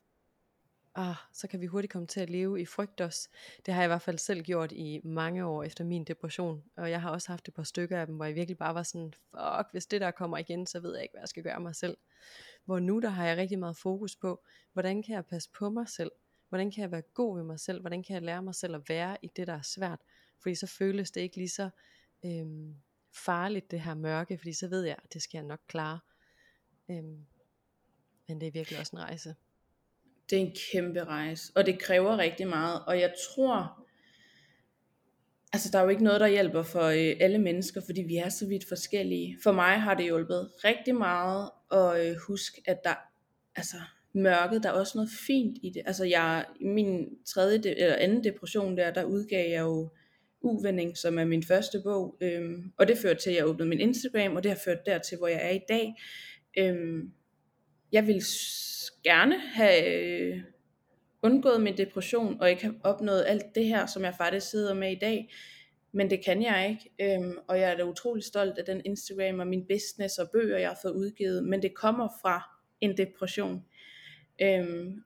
ah, så kan vi hurtigt komme til at leve i frygt også. Det har jeg i hvert fald selv gjort i mange år efter min depression. Og jeg har også haft et par stykker af dem, hvor jeg virkelig bare var sådan, fuck, hvis det der kommer igen, så ved jeg ikke, hvad jeg skal gøre mig selv. Hvor nu der har jeg rigtig meget fokus på, hvordan kan jeg passe på mig selv? Hvordan kan jeg være god ved mig selv? Hvordan kan jeg lære mig selv at være i det, der er svært? Fordi så føles det ikke lige så øhm, farligt, det her mørke, fordi så ved jeg, at det skal jeg nok klare. Øhm, men det er virkelig også en rejse. Det er en kæmpe rejse, og det kræver rigtig meget. Og jeg tror, altså der er jo ikke noget, der hjælper for øh, alle mennesker, fordi vi er så vidt forskellige. For mig har det hjulpet rigtig meget at øh, huske, at der, altså, mørket, der er også noget fint i det. Altså jeg, i min tredje de, eller anden depression der, der udgav jeg jo Uvending, som er min første bog, øhm, og det førte til, at jeg åbnede min Instagram, og det har ført dertil, hvor jeg er i dag. Øhm, jeg ville gerne have øh, undgået min depression, og ikke have opnået alt det her, som jeg faktisk sidder med i dag, men det kan jeg ikke, øhm, og jeg er da utrolig stolt af den Instagram og min business og bøger, jeg har fået udgivet, men det kommer fra en depression. Øhm,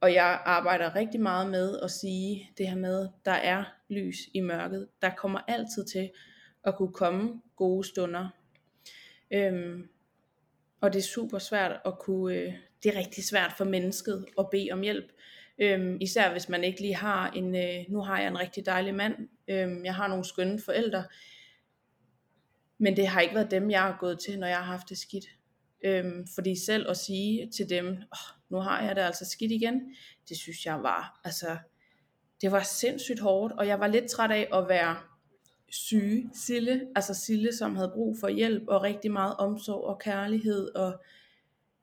og jeg arbejder rigtig meget med at sige det her med, der er lys i mørket. Der kommer altid til at kunne komme gode stunder. Øhm, og det er super svært at kunne, øh, det er rigtig svært for mennesket at bede om hjælp. Øhm, især hvis man ikke lige har en, øh, nu har jeg en rigtig dejlig mand, øhm, jeg har nogle skønne forældre, men det har ikke været dem, jeg har gået til, når jeg har haft det skidt. Øhm, fordi selv at sige til dem, oh, nu har jeg det altså skidt igen, det synes jeg var, altså, det var sindssygt hårdt, og jeg var lidt træt af at være syge Sille, altså Sille, som havde brug for hjælp og rigtig meget omsorg og kærlighed, og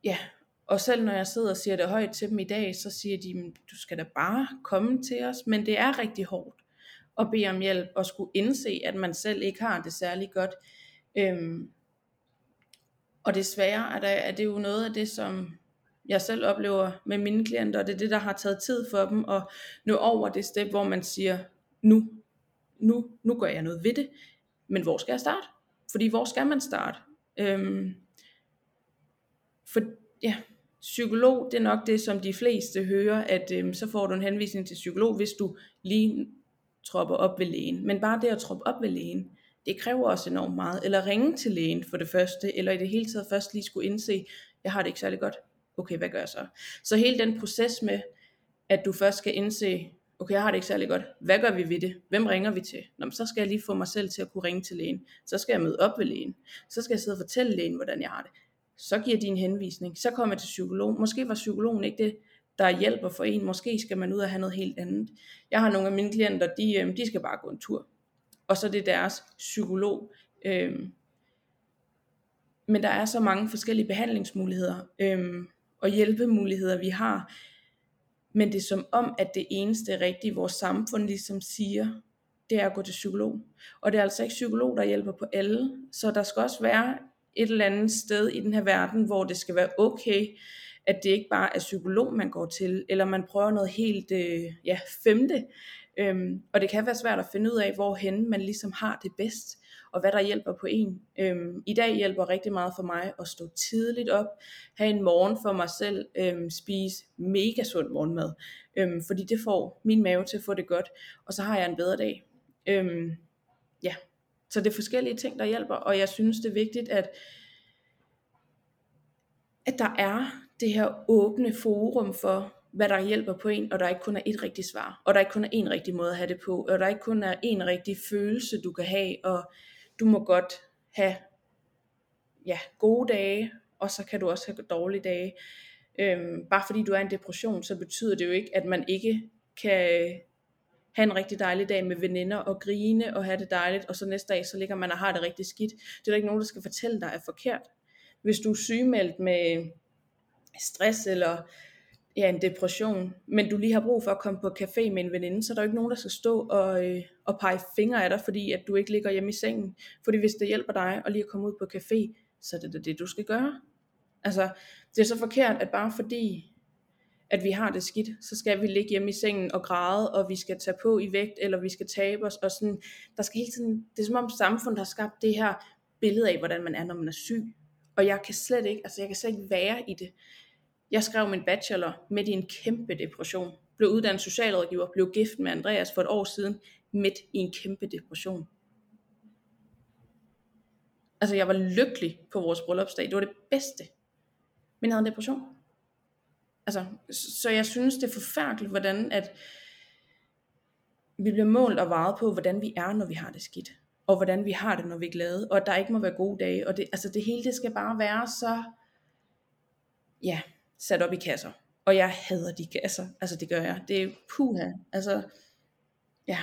ja, og selv når jeg sidder og siger det højt til dem i dag, så siger de, du skal da bare komme til os, men det er rigtig hårdt at bede om hjælp og skulle indse, at man selv ikke har det særlig godt. Øhm, og desværre er, der, er det jo noget af det, som jeg selv oplever med mine klienter, og det er det, der har taget tid for dem at nå over det step, hvor man siger, nu, nu, nu gør jeg noget ved det, men hvor skal jeg starte? Fordi hvor skal man starte? Øhm, for ja, psykolog, det er nok det, som de fleste hører, at øhm, så får du en henvisning til psykolog, hvis du lige tropper op ved lægen. Men bare det at troppe op ved lægen, det kræver også enormt meget. Eller ringe til lægen for det første, eller i det hele taget først lige skulle indse, jeg har det ikke særlig godt. Okay, hvad gør jeg så? Så hele den proces med, at du først skal indse, okay, jeg har det ikke særlig godt. Hvad gør vi ved det? Hvem ringer vi til? Nå, så skal jeg lige få mig selv til at kunne ringe til lægen. Så skal jeg møde op ved lægen. Så skal jeg sidde og fortælle lægen, hvordan jeg har det. Så giver de en henvisning. Så kommer jeg til psykolog. Måske var psykologen ikke det, der hjælper for en. Måske skal man ud og have noget helt andet. Jeg har nogle af mine klienter, de, øhm, de skal bare gå en tur og så det er deres psykolog. Øhm, men der er så mange forskellige behandlingsmuligheder øhm, og hjælpemuligheder, vi har. Men det er som om, at det eneste rigtige, vores samfund ligesom siger, det er at gå til psykolog. Og det er altså ikke psykolog, der hjælper på alle. Så der skal også være et eller andet sted i den her verden, hvor det skal være okay, at det ikke bare er psykolog, man går til, eller man prøver noget helt øh, ja, femte. Øhm, og det kan være svært at finde ud af, hvorhen man ligesom har det bedst, og hvad der hjælper på en. Øhm, I dag hjælper rigtig meget for mig at stå tidligt op, have en morgen for mig selv, øhm, spise mega sund morgenmad, øhm, fordi det får min mave til at få det godt, og så har jeg en bedre dag. Øhm, ja, så det er forskellige ting, der hjælper, og jeg synes, det er vigtigt, at, at der er det her åbne forum for, hvad der hjælper på en, og der ikke kun er et rigtigt svar, og der ikke kun er en rigtig måde at have det på, og der ikke kun er en rigtig følelse, du kan have, og du må godt have ja, gode dage, og så kan du også have dårlige dage. Øhm, bare fordi du er i en depression, så betyder det jo ikke, at man ikke kan have en rigtig dejlig dag med veninder og grine og have det dejligt, og så næste dag, så ligger man og har det rigtig skidt. Det er der ikke nogen, der skal fortælle dig er forkert. Hvis du er sygemeldt med stress eller ja, en depression, men du lige har brug for at komme på café med en veninde, så er der jo ikke nogen, der skal stå og, øh, og pege fingre af dig, fordi at du ikke ligger hjemme i sengen. Fordi hvis det hjælper dig at lige at komme ud på café, så er det det, du skal gøre. Altså, det er så forkert, at bare fordi, at vi har det skidt, så skal vi ligge hjemme i sengen og græde, og vi skal tage på i vægt, eller vi skal tabe os, og sådan, der skal hele tiden, det er som om samfundet har skabt det her billede af, hvordan man er, når man er syg. Og jeg kan slet ikke, altså jeg kan slet ikke være i det. Jeg skrev min bachelor midt i en kæmpe depression. Blev uddannet socialrådgiver, blev gift med Andreas for et år siden, midt i en kæmpe depression. Altså jeg var lykkelig på vores bryllupsdag. Det var det bedste. Men jeg havde en depression. Altså, så jeg synes det er forfærdeligt, hvordan at vi bliver målt og varet på, hvordan vi er, når vi har det skidt. Og hvordan vi har det, når vi er glade. Og at der ikke må være gode dage. Og det, altså det hele, det skal bare være så, ja, sat op i kasser. Og jeg hader de kasser. Altså det gør jeg. Det er puha. Altså, ja.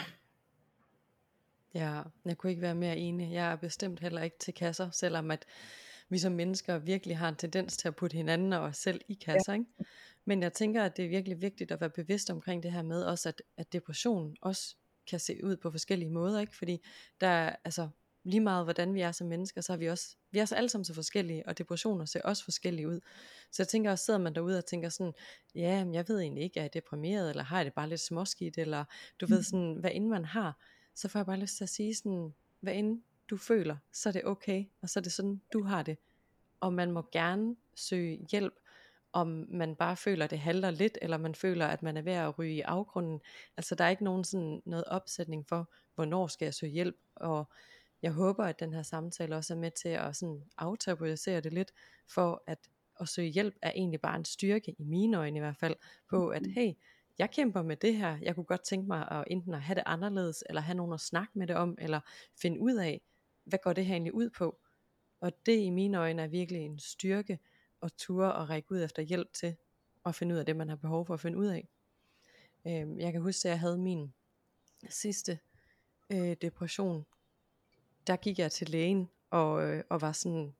Ja, jeg kunne ikke være mere enig. Jeg er bestemt heller ikke til kasser, selvom at vi som mennesker virkelig har en tendens til at putte hinanden og os selv i kasser. Ja. Ikke? Men jeg tænker, at det er virkelig vigtigt at være bevidst omkring det her med også, at, at depression også kan se ud på forskellige måder, ikke? Fordi der er, altså, lige meget hvordan vi er som mennesker, så er vi også, vi er så alle sammen så forskellige, og depressioner ser også forskellige ud. Så jeg tænker også, sidder man derude og tænker sådan, ja, men jeg ved egentlig ikke, er jeg deprimeret, eller har jeg det bare lidt småskidt, eller du ved sådan, hvad end man har, så får jeg bare lyst til at sige sådan, hvad end du føler, så er det okay, og så er det sådan, du har det. Og man må gerne søge hjælp, om man bare føler, at det halter lidt, eller man føler, at man er ved at ryge i afgrunden. Altså der er ikke nogen sådan noget opsætning for, hvornår skal jeg søge hjælp, og jeg håber, at den her samtale også er med til at sådan aftabuisere det lidt, for at at søge hjælp er egentlig bare en styrke, i mine øjne i hvert fald, på at mm-hmm. hey, jeg kæmper med det her, jeg kunne godt tænke mig at enten at have det anderledes, eller have nogen at snakke med det om, eller finde ud af, hvad går det her egentlig ud på? Og det i mine øjne er virkelig en styrke, at ture og række ud efter hjælp til, at finde ud af det, man har behov for at finde ud af. Øhm, jeg kan huske, at jeg havde min sidste øh, depression, der gik jeg til lægen og, øh, og var sådan,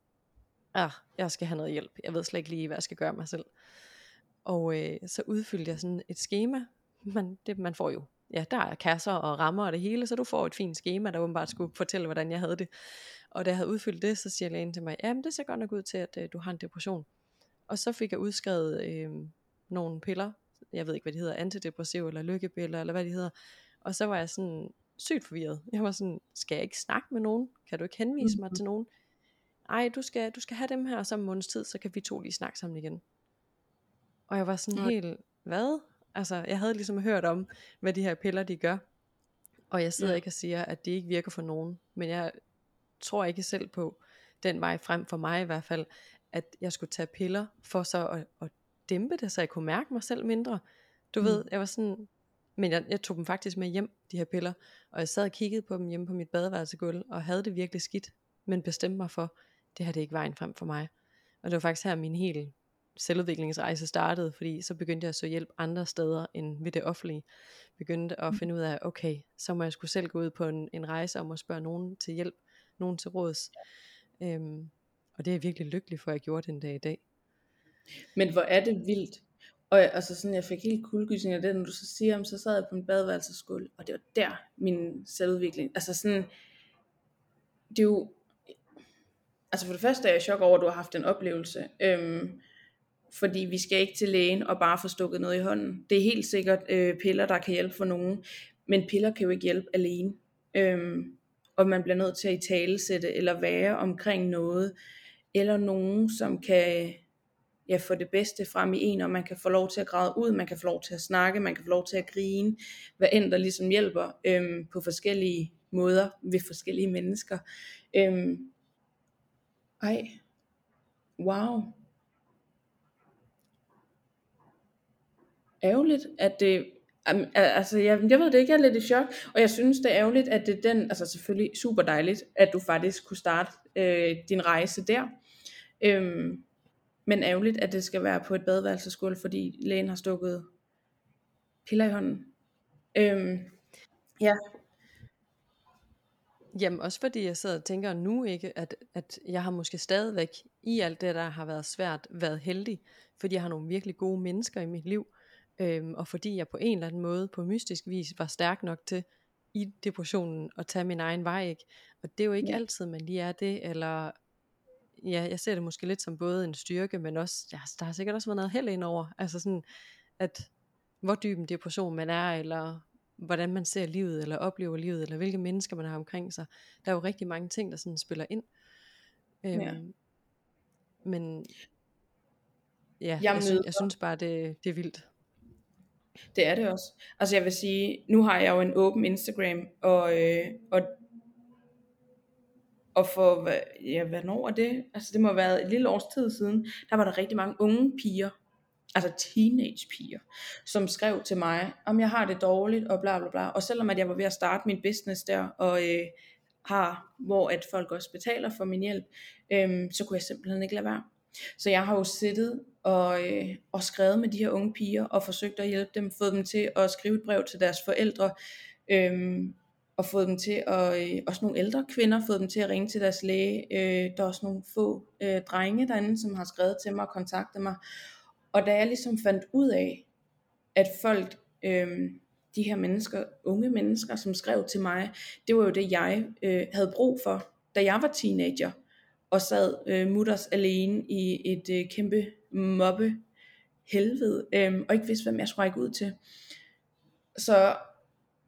ah, jeg skal have noget hjælp. Jeg ved slet ikke lige, hvad jeg skal gøre mig selv. Og øh, så udfyldte jeg sådan et schema. Man, det, man får jo, ja, der er kasser og rammer og det hele, så du får et fint schema, der åbenbart skulle fortælle, hvordan jeg havde det. Og da jeg havde udfyldt det, så siger lægen til mig, ja, det ser godt nok ud til, at øh, du har en depression. Og så fik jeg udskrevet øh, nogle piller, jeg ved ikke, hvad de hedder, antidepressiv eller lykkepiller, eller hvad de hedder. Og så var jeg sådan, sygt forvirret. Jeg var sådan, skal jeg ikke snakke med nogen? Kan du ikke henvise mig til nogen? Ej, du skal, du skal have dem her, som måneds tid, så kan vi to lige snakke sammen igen. Og jeg var sådan Nej. helt, hvad? Altså, jeg havde ligesom hørt om, hvad de her piller, de gør. Og jeg sidder ja. ikke og siger, at det ikke virker for nogen. Men jeg tror ikke selv på, den vej frem for mig i hvert fald, at jeg skulle tage piller, for så at, at dæmpe det, så jeg kunne mærke mig selv mindre. Du mm. ved, jeg var sådan, men jeg, jeg tog dem faktisk med hjem, de her piller, og jeg sad og kiggede på dem hjemme på mit badeværelsegulv, og havde det virkelig skidt, men bestemte mig for, det her det er ikke vejen frem for mig. Og det var faktisk her min hele selvudviklingsrejse startede, fordi så begyndte jeg at søge hjælp andre steder end ved det offentlige. Begyndte at mm. finde ud af, okay, så må jeg skulle selv gå ud på en, en rejse om at spørge nogen til hjælp, nogen til råds. Øhm, Og det er jeg virkelig lykkelig for, at jeg gjorde den dag i dag. Men hvor er det vildt. Og jeg, altså sådan, jeg fik helt kuldegysning af det, når du så siger, om så sad jeg på min badeværelsesgulv, og det var der min selvudvikling. Altså sådan, det er jo, altså for det første er jeg i chok over, at du har haft en oplevelse. Øhm, fordi vi skal ikke til lægen og bare få stukket noget i hånden. Det er helt sikkert øh, piller, der kan hjælpe for nogen, men piller kan jo ikke hjælpe alene. Øhm, og man bliver nødt til at i talesætte eller være omkring noget, eller nogen, som kan ja, få det bedste frem i en, og man kan få lov til at græde ud, man kan få lov til at snakke, man kan få lov til at grine, hvad end der ligesom hjælper øhm, på forskellige måder ved forskellige mennesker. Øhm, ej, wow. Ærgerligt, at det, altså jeg, jeg ved det ikke, jeg er lidt i chok, og jeg synes det er ærgerligt, at det er den, altså selvfølgelig super dejligt, at du faktisk kunne starte øh, din rejse der. Øhm, men ærgerligt, at det skal være på et badeværelsesgulv, fordi lægen har stukket piller i hånden. Øhm, ja. Jamen også fordi jeg sidder og tænker nu ikke, at, at jeg har måske stadigvæk i alt det, der har været svært, været heldig, fordi jeg har nogle virkelig gode mennesker i mit liv, øhm, og fordi jeg på en eller anden måde, på mystisk vis, var stærk nok til i depressionen at tage min egen vej, ikke? Og det er jo ikke ja. altid, man lige er det, eller ja, jeg ser det måske lidt som både en styrke, men også, ja, der har sikkert også været noget held ind over, altså sådan, at hvor dyb en depression man er, eller hvordan man ser livet, eller oplever livet, eller hvilke mennesker man har omkring sig. Der er jo rigtig mange ting, der sådan spiller ind. Øhm, ja. Men ja, jeg, jeg, synes, jeg synes bare, det, det er vildt. Det er det også. Altså jeg vil sige, nu har jeg jo en åben Instagram, og, øh, og og for, ja, hvornår er det? Altså det må have været et lille års tid siden, der var der rigtig mange unge piger, altså teenage piger, som skrev til mig, om jeg har det dårligt, og bla bla bla. Og selvom at jeg var ved at starte min business der, og øh, har, hvor at folk også betaler for min hjælp, øh, så kunne jeg simpelthen ikke lade være. Så jeg har jo siddet og, øh, og skrevet med de her unge piger, og forsøgt at hjælpe dem, fået dem til at skrive et brev til deres forældre, øh, og fået dem til at, øh, også nogle ældre kvinder, fået dem til at ringe til deres læge. Øh, der er også nogle få øh, drenge derinde, som har skrevet til mig og kontaktet mig. Og da jeg ligesom fandt ud af, at folk, øh, de her mennesker, unge mennesker, som skrev til mig, det var jo det, jeg øh, havde brug for, da jeg var teenager, og sad øh, mutters alene i et øh, kæmpe mobbe helvede, øh, og ikke vidste, hvem jeg skulle række ud til. Så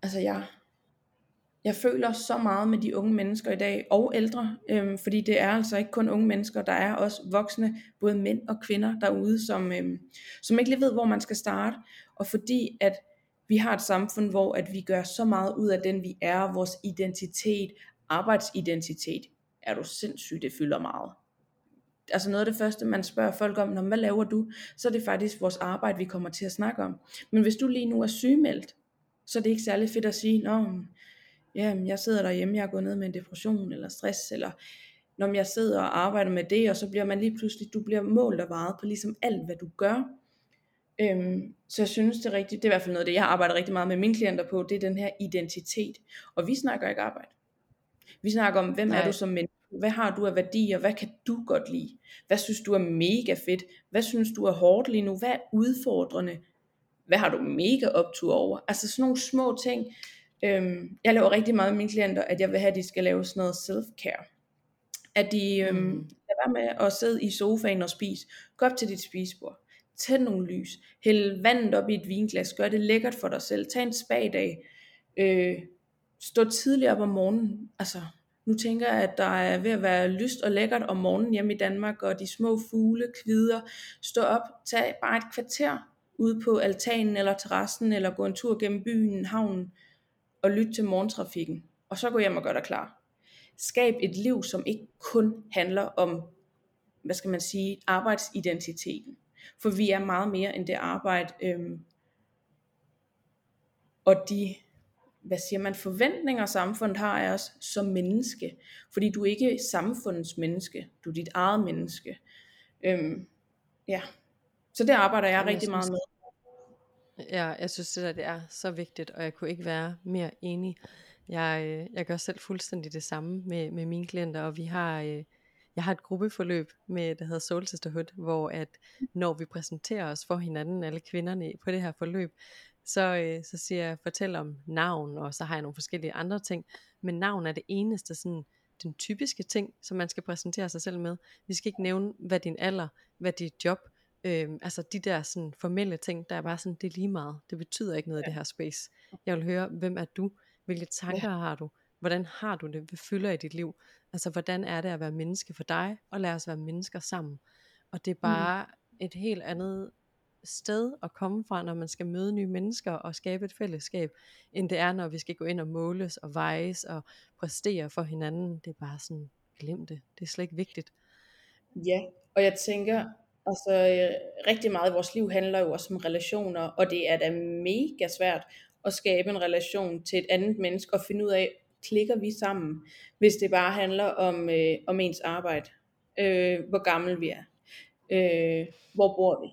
altså jeg jeg føler så meget med de unge mennesker i dag, og ældre, øhm, fordi det er altså ikke kun unge mennesker, der er også voksne, både mænd og kvinder derude, som, øhm, som ikke lige ved, hvor man skal starte, og fordi at vi har et samfund, hvor at vi gør så meget ud af den vi er, vores identitet, arbejdsidentitet, er du sindssygt, det fylder meget. Altså noget af det første, man spørger folk om, når hvad laver du? Så er det faktisk vores arbejde, vi kommer til at snakke om. Men hvis du lige nu er sygemeldt, så er det ikke særlig fedt at sige, Nå, ja, jeg sidder derhjemme, jeg er gået ned med en depression eller stress, eller når jeg sidder og arbejder med det, og så bliver man lige pludselig, du bliver målt og varet på ligesom alt, hvad du gør. Øhm, så jeg synes det er rigtigt, det er i hvert fald noget af det, jeg arbejder rigtig meget med mine klienter på, det er den her identitet. Og vi snakker ikke arbejde. Vi snakker om, hvem Nej. er du som menneske? Hvad har du af værdier? Hvad kan du godt lide? Hvad synes du er mega fedt? Hvad synes du er hårdt lige nu? Hvad er udfordrende? Hvad har du mega optur over? Altså sådan nogle små ting, Øhm, jeg laver rigtig meget med mine klienter, at jeg vil have, at de skal lave sådan noget self-care. At de øhm, mm. lader være med at sidde i sofaen og spise. Gå op til dit spisebord. Tænd nogle lys. Hæld vandet op i et vinglas. Gør det lækkert for dig selv. Tag en spa-dag. Øh, stå tidligt op om morgenen. Altså, nu tænker jeg, at der er ved at være lyst og lækkert om morgenen hjemme i Danmark, og de små fugle kvider. Stå op, tag bare et kvarter ude på altanen eller terrassen, eller gå en tur gennem byen, havnen og lytte til morgentrafikken, og så gå hjem og gøre dig klar. Skab et liv, som ikke kun handler om, hvad skal man sige, arbejdsidentiteten. For vi er meget mere end det arbejde, øhm, og de, hvad siger man, forventninger samfundet har af os som menneske. Fordi du er ikke samfundets menneske, du er dit eget menneske. Øhm, ja, så det arbejder jeg, jeg rigtig meget med. Ja, jeg synes det der, det er så vigtigt, og jeg kunne ikke være mere enig. Jeg, øh, jeg gør selv fuldstændig det samme med, med mine klienter, og vi har, øh, Jeg har et gruppeforløb med, der hedder Soul Sisterhood, hvor at når vi præsenterer os for hinanden, alle kvinderne på det her forløb, så, øh, så siger jeg, fortæl om navn, og så har jeg nogle forskellige andre ting. Men navn er det eneste sådan, den typiske ting, som man skal præsentere sig selv med. Vi skal ikke nævne, hvad din alder, hvad dit job, øh, altså de der sådan formelle ting, der er bare sådan, det er lige meget. Det betyder ikke noget ja. i det her space. Jeg vil høre, hvem er du? Hvilke tanker ja. har du? Hvordan har du det? Hvad fylder i dit liv? Altså, hvordan er det at være menneske for dig? Og lad os være mennesker sammen. Og det er bare mm. et helt andet sted at komme fra, når man skal møde nye mennesker og skabe et fællesskab, end det er, når vi skal gå ind og måles og vejes og præstere for hinanden. Det er bare sådan, glem det. Det er slet ikke vigtigt. Ja, og jeg tænker, altså øh, rigtig meget af vores liv handler jo også om relationer, og det er da mega svært at skabe en relation til et andet menneske og finde ud af, klikker vi sammen, hvis det bare handler om, øh, om ens arbejde, øh, hvor gammel vi er, øh, hvor bor vi.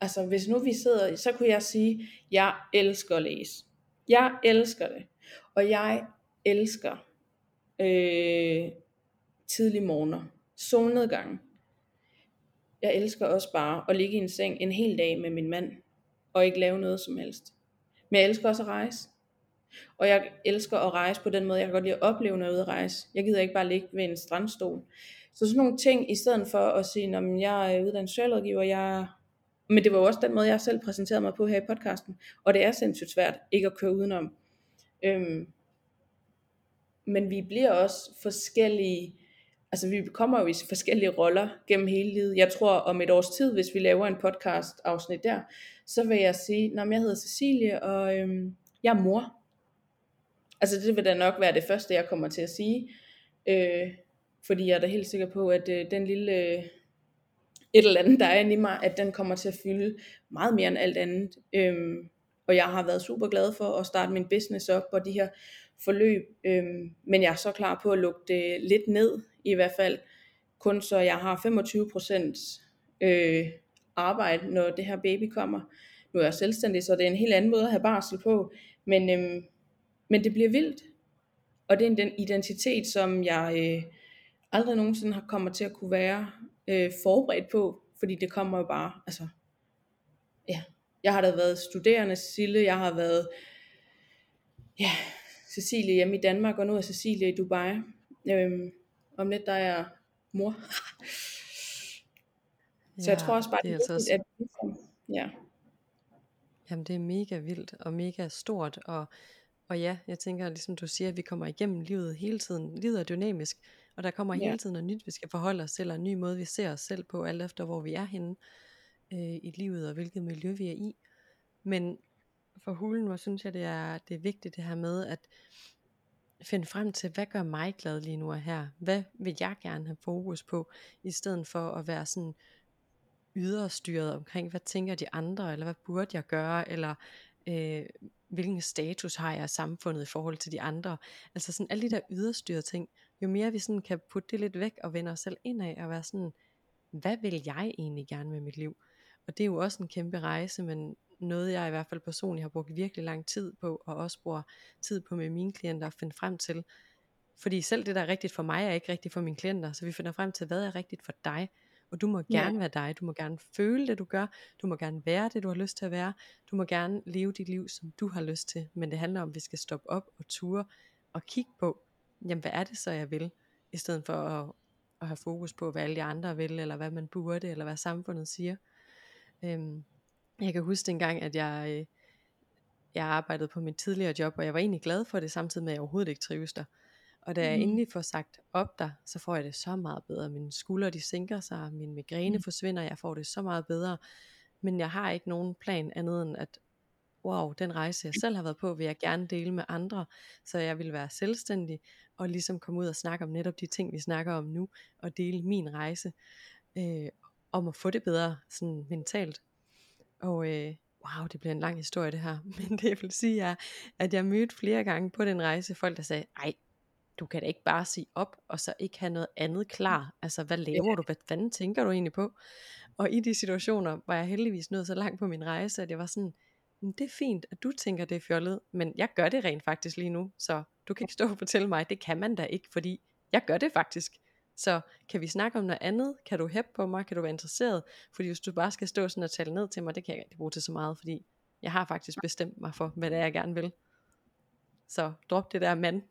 Altså hvis nu vi sidder, så kunne jeg sige, jeg elsker at læse. Jeg elsker det. Og jeg elsker øh, tidlig morgener, solnedgang. Jeg elsker også bare at ligge i en seng en hel dag med min mand, og ikke lave noget som helst. Men jeg elsker også at rejse. Og jeg elsker at rejse på den måde, jeg kan godt lide at opleve noget at rejse. Jeg gider ikke bare ligge ved en strandstol. Så sådan nogle ting, i stedet for at sige, at jeg er uddannet socialrådgiver, jeg men det var jo også den måde, jeg selv præsenterede mig på her i podcasten. Og det er sindssygt svært ikke at køre udenom. Øhm, men vi bliver også forskellige, altså vi kommer jo i forskellige roller gennem hele livet. Jeg tror om et års tid, hvis vi laver en podcast afsnit der, så vil jeg sige, at jeg hedder Cecilie, og øhm, jeg er mor. Altså det vil da nok være det første, jeg kommer til at sige. Øh, fordi jeg er da helt sikker på, at øh, den lille øh, et eller andet, der er inde i mig, at den kommer til at fylde meget mere end alt andet. Øhm, og jeg har været super glad for at starte min business op og de her forløb. Øhm, men jeg er så klar på at lukke det lidt ned, i hvert fald kun så jeg har 25% øh, arbejde, når det her baby kommer. Nu er jeg selvstændig, så det er en helt anden måde at have barsel på. Men, øhm, men det bliver vildt. Og det er den identitet, som jeg øh, aldrig nogensinde har kommer til at kunne være øh, forberedt på, fordi det kommer jo bare, altså, ja, jeg har da været studerende Sille, jeg har været, ja, Cecilie hjemme i Danmark, og nu er Cecilie i Dubai. Øhm, om lidt der er mor. Så ja, jeg tror også bare, det er, altså at ja. Jamen det er mega vildt og mega stort, og, og ja, jeg tænker ligesom du siger, at vi kommer igennem livet hele tiden. Livet er dynamisk, og der kommer ja. hele tiden noget nyt, vi skal forholde os til, og en ny måde, vi ser os selv på, alt efter hvor vi er henne øh, i livet, og hvilket miljø vi er i. Men for hulen, hvor synes jeg, det er, det er vigtigt det her med, at finde frem til, hvad gør mig glad lige nu og her? Hvad vil jeg gerne have fokus på, i stedet for at være sådan yderstyret omkring, hvad tænker de andre, eller hvad burde jeg gøre, eller øh, hvilken status har jeg i samfundet i forhold til de andre. Altså sådan alle de der yderstyrede ting, jo mere vi sådan kan putte det lidt væk og vende os selv indad og være sådan, hvad vil jeg egentlig gerne med mit liv? Og det er jo også en kæmpe rejse, men noget jeg i hvert fald personligt har brugt virkelig lang tid på, og også bruger tid på med mine klienter at finde frem til. Fordi selv det, der er rigtigt for mig, er ikke rigtigt for mine klienter, så vi finder frem til, hvad er rigtigt for dig. Og du må gerne ja. være dig, du må gerne føle det, du gør, du må gerne være det, du har lyst til at være, du må gerne leve dit liv, som du har lyst til. Men det handler om, at vi skal stoppe op og ture og kigge på, jamen hvad er det så jeg vil, i stedet for at, at have fokus på, hvad alle de andre vil, eller hvad man burde, eller hvad samfundet siger. Øhm, jeg kan huske dengang, at jeg, øh, jeg arbejdede på mit tidligere job, og jeg var egentlig glad for det, samtidig med at jeg overhovedet ikke trives der. Og da jeg mm. endelig får sagt op der, så får jeg det så meget bedre. Mine skuldre de sænker sig, min migræne mm. forsvinder, jeg får det så meget bedre. Men jeg har ikke nogen plan andet end at wow, den rejse jeg selv har været på, vil jeg gerne dele med andre, så jeg vil være selvstændig, og ligesom komme ud og snakke om netop de ting, vi snakker om nu, og dele min rejse, øh, om at få det bedre, sådan mentalt. Og øh, wow, det bliver en lang historie det her, men det jeg vil sige er, at jeg mødte flere gange på den rejse folk, der sagde, ej, du kan da ikke bare sige op, og så ikke have noget andet klar. Altså, hvad laver du? Hvad fanden tænker du egentlig på? Og i de situationer var jeg heldigvis nået så langt på min rejse, at jeg var sådan, det er fint, at du tænker, det er fjollet, men jeg gør det rent faktisk lige nu, så du kan ikke stå og fortælle mig, det kan man da ikke, fordi jeg gør det faktisk. Så kan vi snakke om noget andet? Kan du hæppe på mig? Kan du være interesseret? Fordi hvis du bare skal stå sådan og tale ned til mig, det kan jeg ikke bruge til så meget, fordi jeg har faktisk bestemt mig for, hvad det er, jeg gerne vil. Så drop det der mand.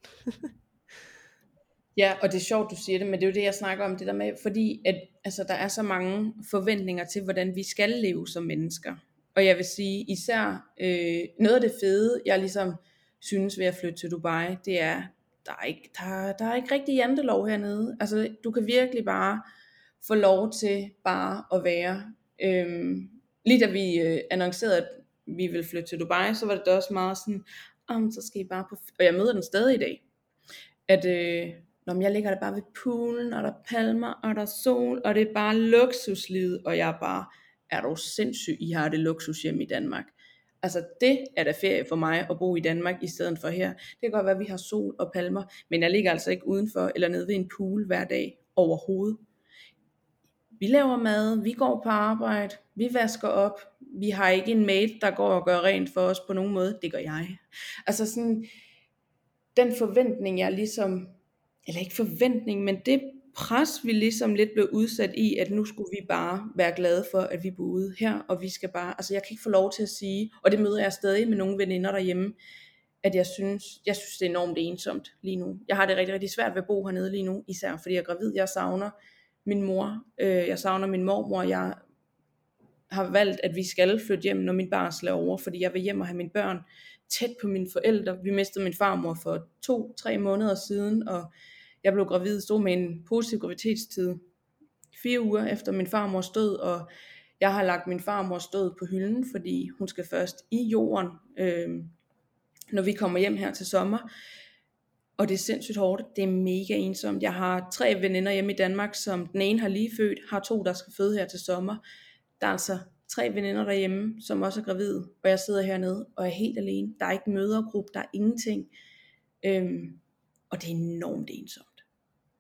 Ja, og det er sjovt, du siger det, men det er jo det, jeg snakker om, det der med, fordi at, altså, der er så mange forventninger til, hvordan vi skal leve som mennesker. Og jeg vil sige, især øh, noget af det fede, jeg ligesom synes ved at flytte til Dubai, det er, der er ikke, der, der er ikke rigtig jantelov hernede. Altså, du kan virkelig bare få lov til bare at være. Øhm, lige da vi øh, annoncerede, at vi ville flytte til Dubai, så var det da også meget sådan, om så skal I bare på, og jeg møder den stadig i dag, at øh, når jeg ligger der bare ved poolen, og der er palmer, og der er sol, og det er bare luksuslivet, og jeg er bare, er du sindssyg, I har det luksus hjemme i Danmark. Altså det er da ferie for mig at bo i Danmark i stedet for her. Det kan godt være, at vi har sol og palmer, men jeg ligger altså ikke udenfor eller nede ved en pool hver dag overhovedet. Vi laver mad, vi går på arbejde, vi vasker op. Vi har ikke en maid, der går og gør rent for os på nogen måde. Det gør jeg. Altså sådan, den forventning, jeg ligesom, eller ikke forventning, men det pres, vi ligesom lidt blev udsat i, at nu skulle vi bare være glade for, at vi boede her, og vi skal bare, altså jeg kan ikke få lov til at sige, og det møder jeg stadig med nogle veninder derhjemme, at jeg synes, jeg synes det er enormt ensomt lige nu. Jeg har det rigtig, rigtig svært ved at bo hernede lige nu, især fordi jeg er gravid, jeg savner min mor, øh, jeg savner min mormor, jeg har valgt, at vi skal flytte hjem, når min barsel er over, fordi jeg vil hjem og have mine børn tæt på mine forældre. Vi mistede min farmor for to-tre måneder siden, og jeg blev gravid, stod med en positiv graviditetstid fire uger efter min farmors død, og jeg har lagt min farmors død på hylden, fordi hun skal først i jorden, øh, når vi kommer hjem her til sommer. Og det er sindssygt hårdt, det er mega ensomt. Jeg har tre veninder hjemme i Danmark, som den ene har lige født, har to, der skal føde her til sommer. Der er altså tre veninder derhjemme, som også er gravide, og jeg sidder hernede og er helt alene. Der er ikke mødergruppe, der er ingenting. Øhm, og det er enormt ensomt.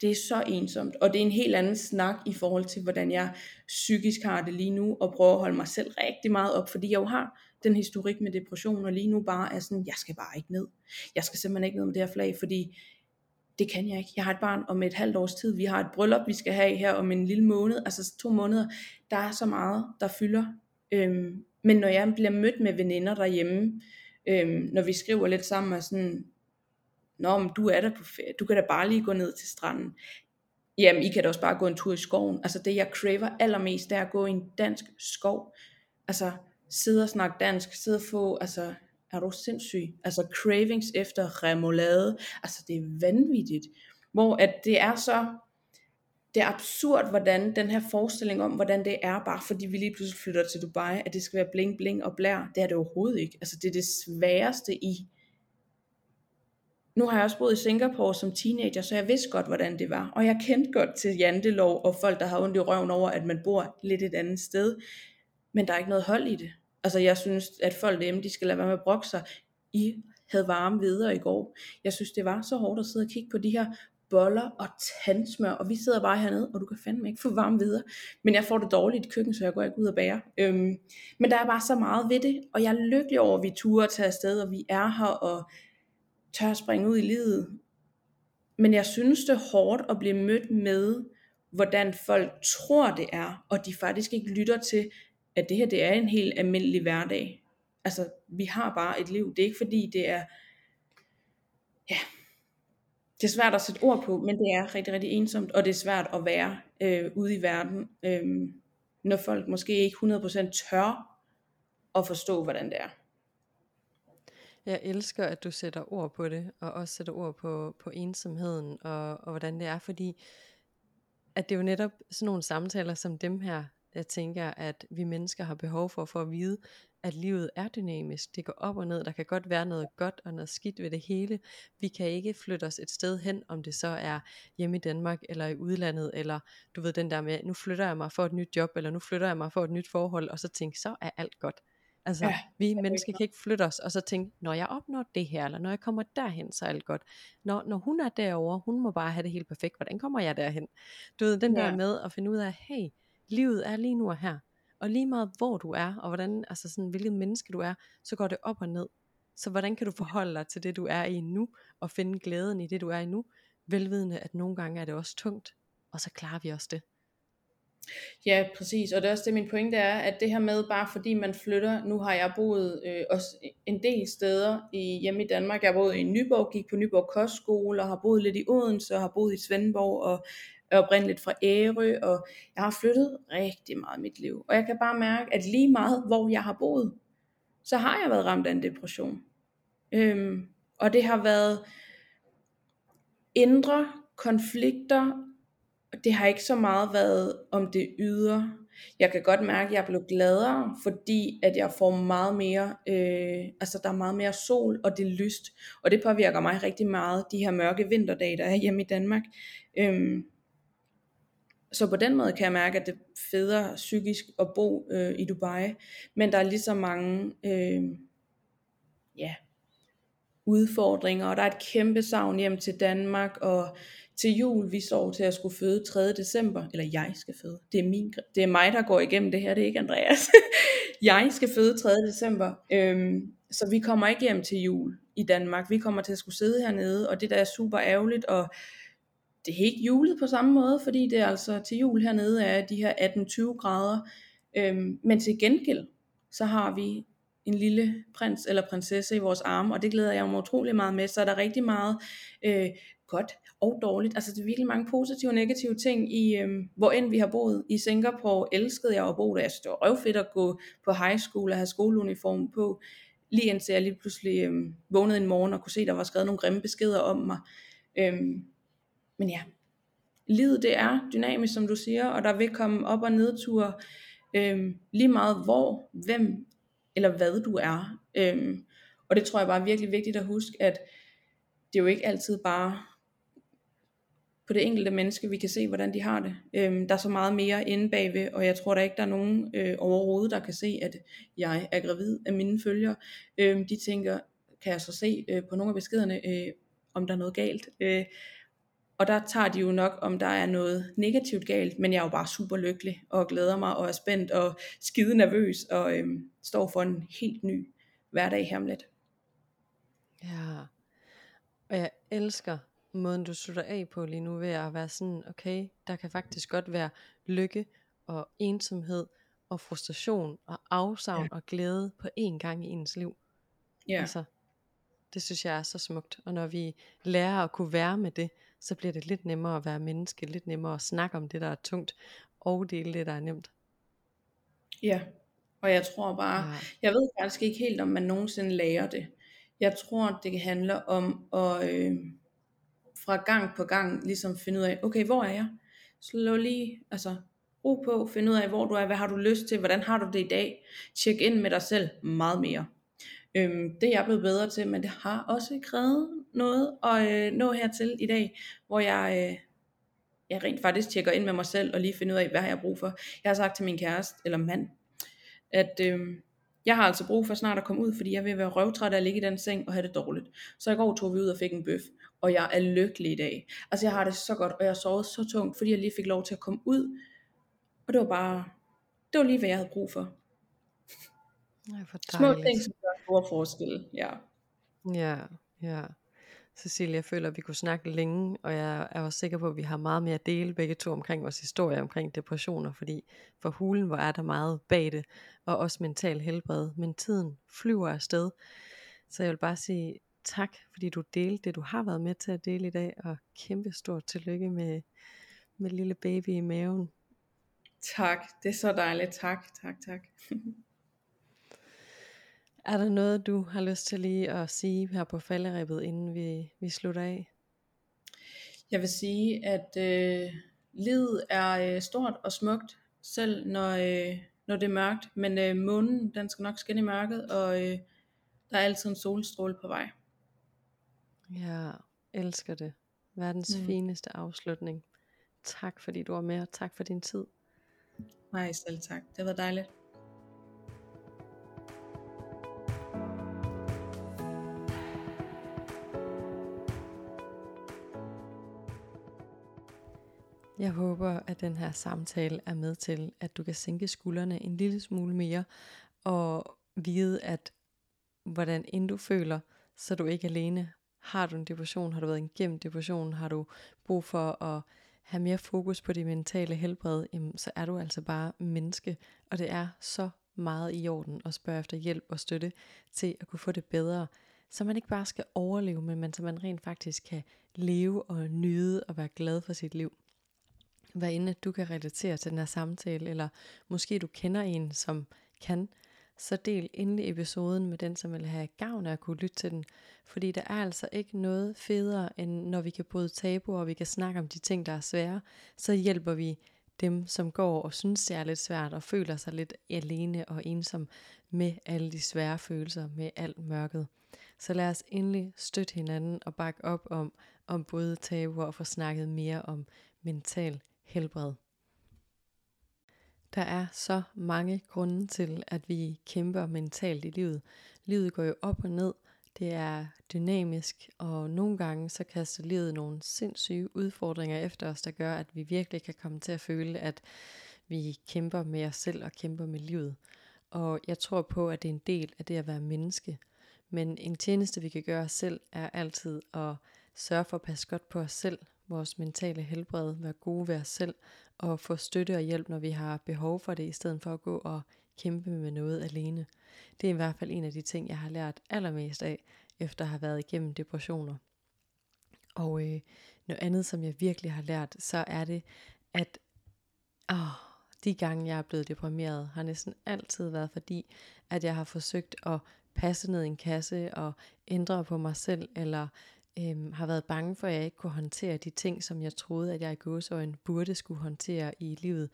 Det er så ensomt, og det er en helt anden snak i forhold til, hvordan jeg psykisk har det lige nu, og prøver at holde mig selv rigtig meget op, fordi jeg jo har den historik med depression, og lige nu bare er sådan, jeg skal bare ikke ned. Jeg skal simpelthen ikke ned med det her flag, fordi det kan jeg ikke. Jeg har et barn om et halvt års tid, vi har et bryllup, vi skal have her om en lille måned, altså to måneder. Der er så meget, der fylder. Øhm, men når jeg bliver mødt med veninder derhjemme, øhm, når vi skriver lidt sammen, og sådan, Nå, men du er der på ferie, du kan da bare lige gå ned til stranden. Jamen, I kan da også bare gå en tur i skoven. Altså det, jeg craver allermest, det er at gå i en dansk skov. Altså, sidde og snakke dansk, sidde og få, altså, er du sindssyg? Altså, cravings efter remoulade. Altså, det er vanvittigt. Hvor at det er så, det er absurd, hvordan den her forestilling om, hvordan det er, bare fordi vi lige pludselig flytter til Dubai, at det skal være bling, bling og blær. Det er det overhovedet ikke. Altså, det er det sværeste i nu har jeg også boet i Singapore som teenager, så jeg vidste godt, hvordan det var. Og jeg kendte godt til jantelov og folk, der har ondt i røven over, at man bor lidt et andet sted. Men der er ikke noget hold i det. Altså jeg synes, at folk hjemme, de skal lade være med at brokke sig. I havde varme videre i går. Jeg synes, det var så hårdt at sidde og kigge på de her boller og tandsmør, og vi sidder bare hernede, og du kan fandme ikke få varme videre. Men jeg får det dårligt i køkkenet, så jeg går ikke ud og bære. Øhm, men der er bare så meget ved det, og jeg er lykkelig over, at vi turer tage afsted, og vi er her, og tør springe ud i livet. Men jeg synes det er hårdt at blive mødt med, hvordan folk tror det er, og de faktisk ikke lytter til, at det her det er en helt almindelig hverdag. Altså, vi har bare et liv. Det er ikke fordi, det er, ja, det er svært at sætte ord på, men det er rigtig, rigtig ensomt, og det er svært at være øh, ude i verden, øh, når folk måske ikke 100% tør at forstå, hvordan det er. Jeg elsker, at du sætter ord på det, og også sætter ord på, på ensomheden, og, og hvordan det er, fordi at det er jo netop sådan nogle samtaler som dem her, jeg tænker, at vi mennesker har behov for, for at vide, at livet er dynamisk. Det går op og ned. Der kan godt være noget godt og noget skidt ved det hele. Vi kan ikke flytte os et sted hen, om det så er hjemme i Danmark eller i udlandet, eller du ved den der med, nu flytter jeg mig for et nyt job, eller nu flytter jeg mig for et nyt forhold, og så tænke, så er alt godt. Altså, ja, vi mennesker kan ikke flytte os, og så tænke, når jeg opnår det her, eller når jeg kommer derhen, så er alt godt. Når, når hun er derovre, hun må bare have det helt perfekt, hvordan kommer jeg derhen? Du ved, den ja. der med at finde ud af, hey, livet er lige nu og her, og lige meget hvor du er, og hvordan, altså sådan, hvilket menneske du er, så går det op og ned. Så hvordan kan du forholde dig til det, du er i nu, og finde glæden i det, du er i nu, velvidende, at nogle gange er det også tungt. og så klarer vi også det. Ja, præcis. Og det er også det, min pointe er, at det her med, bare fordi man flytter, nu har jeg boet øh, også en del steder i, hjemme i Danmark. Jeg har boet i Nyborg, gik på Nyborg Kostskole, og har boet lidt i Odense, og har boet i Svendborg, og er oprindeligt fra Ærø, og jeg har flyttet rigtig meget i mit liv. Og jeg kan bare mærke, at lige meget, hvor jeg har boet, så har jeg været ramt af en depression. Øhm, og det har været indre konflikter det har ikke så meget været om det ydre. Jeg kan godt mærke, at jeg blevet gladere, fordi at jeg får meget mere, øh, altså der er meget mere sol, og det er lyst. Og det påvirker mig rigtig meget, de her mørke vinterdage, der er hjemme i Danmark. Øhm, så på den måde kan jeg mærke, at det er federe psykisk at bo øh, i Dubai. Men der er lige så mange øh, ja, udfordringer, og der er et kæmpe savn hjem til Danmark, og til jul, vi står til at skulle føde 3. december, eller jeg skal føde, det er, min, det er mig, der går igennem det her, det er ikke Andreas. jeg skal føde 3. december, øhm, så vi kommer ikke hjem til jul i Danmark, vi kommer til at skulle sidde hernede, og det der er super ærgerligt, og det er ikke julet på samme måde, fordi det er altså til jul hernede er de her 18-20 grader, øhm, men til gengæld, så har vi en lille prins eller prinsesse i vores arme, og det glæder jeg mig utrolig meget med, så er der rigtig meget øh, godt og dårligt. Altså det er virkelig mange positive og negative ting i, øh, hvor end vi har boet. I Singapore elskede jeg at bo der. Jeg synes, det var røvfedt at gå på high school og have skoleuniform på. Lige indtil jeg lige pludselig øh, vågnede en morgen og kunne se, at der var skrevet nogle grimme beskeder om mig. Øh, men ja, livet det er dynamisk, som du siger, og der vil komme op- og nedture. Øh, lige meget hvor, hvem eller hvad du er. Øhm, og det tror jeg bare er virkelig vigtigt at huske, at det er jo ikke altid bare på det enkelte menneske, vi kan se, hvordan de har det. Øhm, der er så meget mere inde bagved, og jeg tror da ikke, der er nogen øh, overhovedet, der kan se, at jeg er gravid af mine følgere. Øhm, de tænker, kan jeg så se øh, på nogle af beskederne, øh, om der er noget galt. Øh, og der tager de jo nok, om der er noget negativt galt, men jeg er jo bare super lykkelig, og glæder mig, og er spændt, og skide nervøs, og øh, står for en helt ny hverdag her om lidt. Ja, og jeg elsker måden du slutter af på lige nu ved at være sådan, okay, der kan faktisk godt være lykke og ensomhed og frustration og afsavn ja. og glæde på én gang i ens liv. Ja. Altså, det synes jeg er så smukt. Og når vi lærer at kunne være med det, så bliver det lidt nemmere at være menneske, lidt nemmere at snakke om det, der er tungt, og dele det, der er nemt. Ja, og jeg tror bare, ja. jeg ved faktisk ikke helt, om man nogensinde lærer det. Jeg tror, det handler om at, øh, fra gang på gang ligesom finde ud af, okay, hvor er jeg? Slå lige, altså ro på, finde ud af, hvor du er, hvad har du lyst til, hvordan har du det i dag? Tjek ind med dig selv meget mere. Øhm, det er jeg blevet bedre til, men det har også krævet noget at øh, nå hertil i dag, hvor jeg, øh, jeg rent faktisk tjekker ind med mig selv, og lige finder ud af, hvad har jeg brug for. Jeg har sagt til min kæreste, eller mand, at øh, jeg har altså brug for snart at komme ud, fordi jeg vil være røvtræt af at ligge i den seng og have det dårligt. Så i går tog vi ud og fik en bøf, og jeg er lykkelig i dag. Altså jeg har det så godt, og jeg har sovet så tungt, fordi jeg lige fik lov til at komme ud. Og det var bare, det var lige hvad jeg havde brug for. Ja, for Små ting, som gør store forskelle, ja. Ja, ja. Cecilie, jeg føler, at vi kunne snakke længe, og jeg er også sikker på, at vi har meget mere at dele begge to omkring vores historie omkring depressioner, fordi for hulen, hvor er der meget bag det, og også mental helbred, men tiden flyver afsted. Så jeg vil bare sige tak, fordi du delte det, du har været med til at dele i dag, og kæmpe stort tillykke med, med lille baby i maven. Tak, det er så dejligt. Tak, tak, tak. Er der noget, du har lyst til lige at sige her på falderæbet, inden vi, vi slutter af? Jeg vil sige, at øh, livet er øh, stort og smukt, selv når, øh, når det er mørkt. Men øh, månen, den skal nok skinne i mørket, og øh, der er altid en solstråle på vej. Ja, elsker det. Verdens mm. fineste afslutning. Tak fordi du var med, og tak for din tid. Nej, selv tak. Det var dejligt. Jeg håber, at den her samtale er med til, at du kan sænke skuldrene en lille smule mere, og vide, at hvordan end du føler, så er du ikke alene. Har du en depression, har du været igennem depression, har du brug for at have mere fokus på det mentale helbred, jamen, så er du altså bare menneske, og det er så meget i orden at spørge efter hjælp og støtte til at kunne få det bedre, så man ikke bare skal overleve, men man, så man rent faktisk kan leve og nyde og være glad for sit liv. Hvad end du kan relatere til den her samtale, eller måske du kender en, som kan, så del endelig episoden med den, som vil have gavn af at kunne lytte til den. Fordi der er altså ikke noget federe, end når vi kan bryde tabuer, og vi kan snakke om de ting, der er svære, så hjælper vi dem, som går og synes, det er lidt svært, og føler sig lidt alene og ensom med alle de svære følelser, med alt mørket. Så lad os endelig støtte hinanden og bakke op om, om både tabuer og få snakket mere om mental helbred. Der er så mange grunde til, at vi kæmper mentalt i livet. Livet går jo op og ned, det er dynamisk, og nogle gange så kaster livet nogle sindssyge udfordringer efter os, der gør, at vi virkelig kan komme til at føle, at vi kæmper med os selv og kæmper med livet. Og jeg tror på, at det er en del af det at være menneske. Men en tjeneste, vi kan gøre os selv, er altid at sørge for at passe godt på os selv, vores mentale helbred, være gode ved os selv, og få støtte og hjælp, når vi har behov for det, i stedet for at gå og kæmpe med noget alene. Det er i hvert fald en af de ting, jeg har lært allermest af, efter at have været igennem depressioner. Og øh, noget andet, som jeg virkelig har lært, så er det, at åh, de gange, jeg er blevet deprimeret, har næsten altid været fordi, at jeg har forsøgt at passe ned i en kasse og ændre på mig selv, eller øhm, har været bange for, at jeg ikke kunne håndtere de ting, som jeg troede, at jeg i gåsøjne burde skulle håndtere i livet.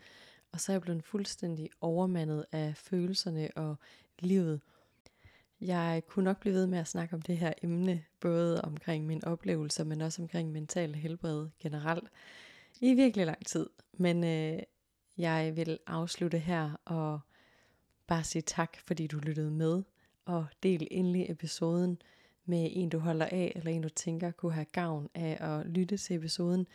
Og så er jeg blevet fuldstændig overmandet af følelserne og livet. Jeg kunne nok blive ved med at snakke om det her emne, både omkring min oplevelser, men også omkring mental helbred generelt, i virkelig lang tid. Men øh, jeg vil afslutte her og bare sige tak, fordi du lyttede med, og del endelig episoden med en, du holder af, eller en, du tænker kunne have gavn af at lytte til episoden,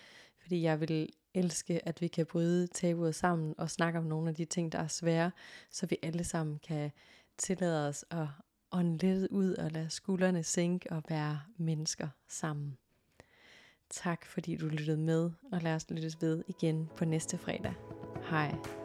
fordi jeg vil elske, at vi kan bryde tabuet sammen og snakke om nogle af de ting, der er svære, så vi alle sammen kan tillade os at ånde lidt ud og lade skuldrene sænke og være mennesker sammen. Tak fordi du lyttede med, og lad os lyttes ved igen på næste fredag. Hej.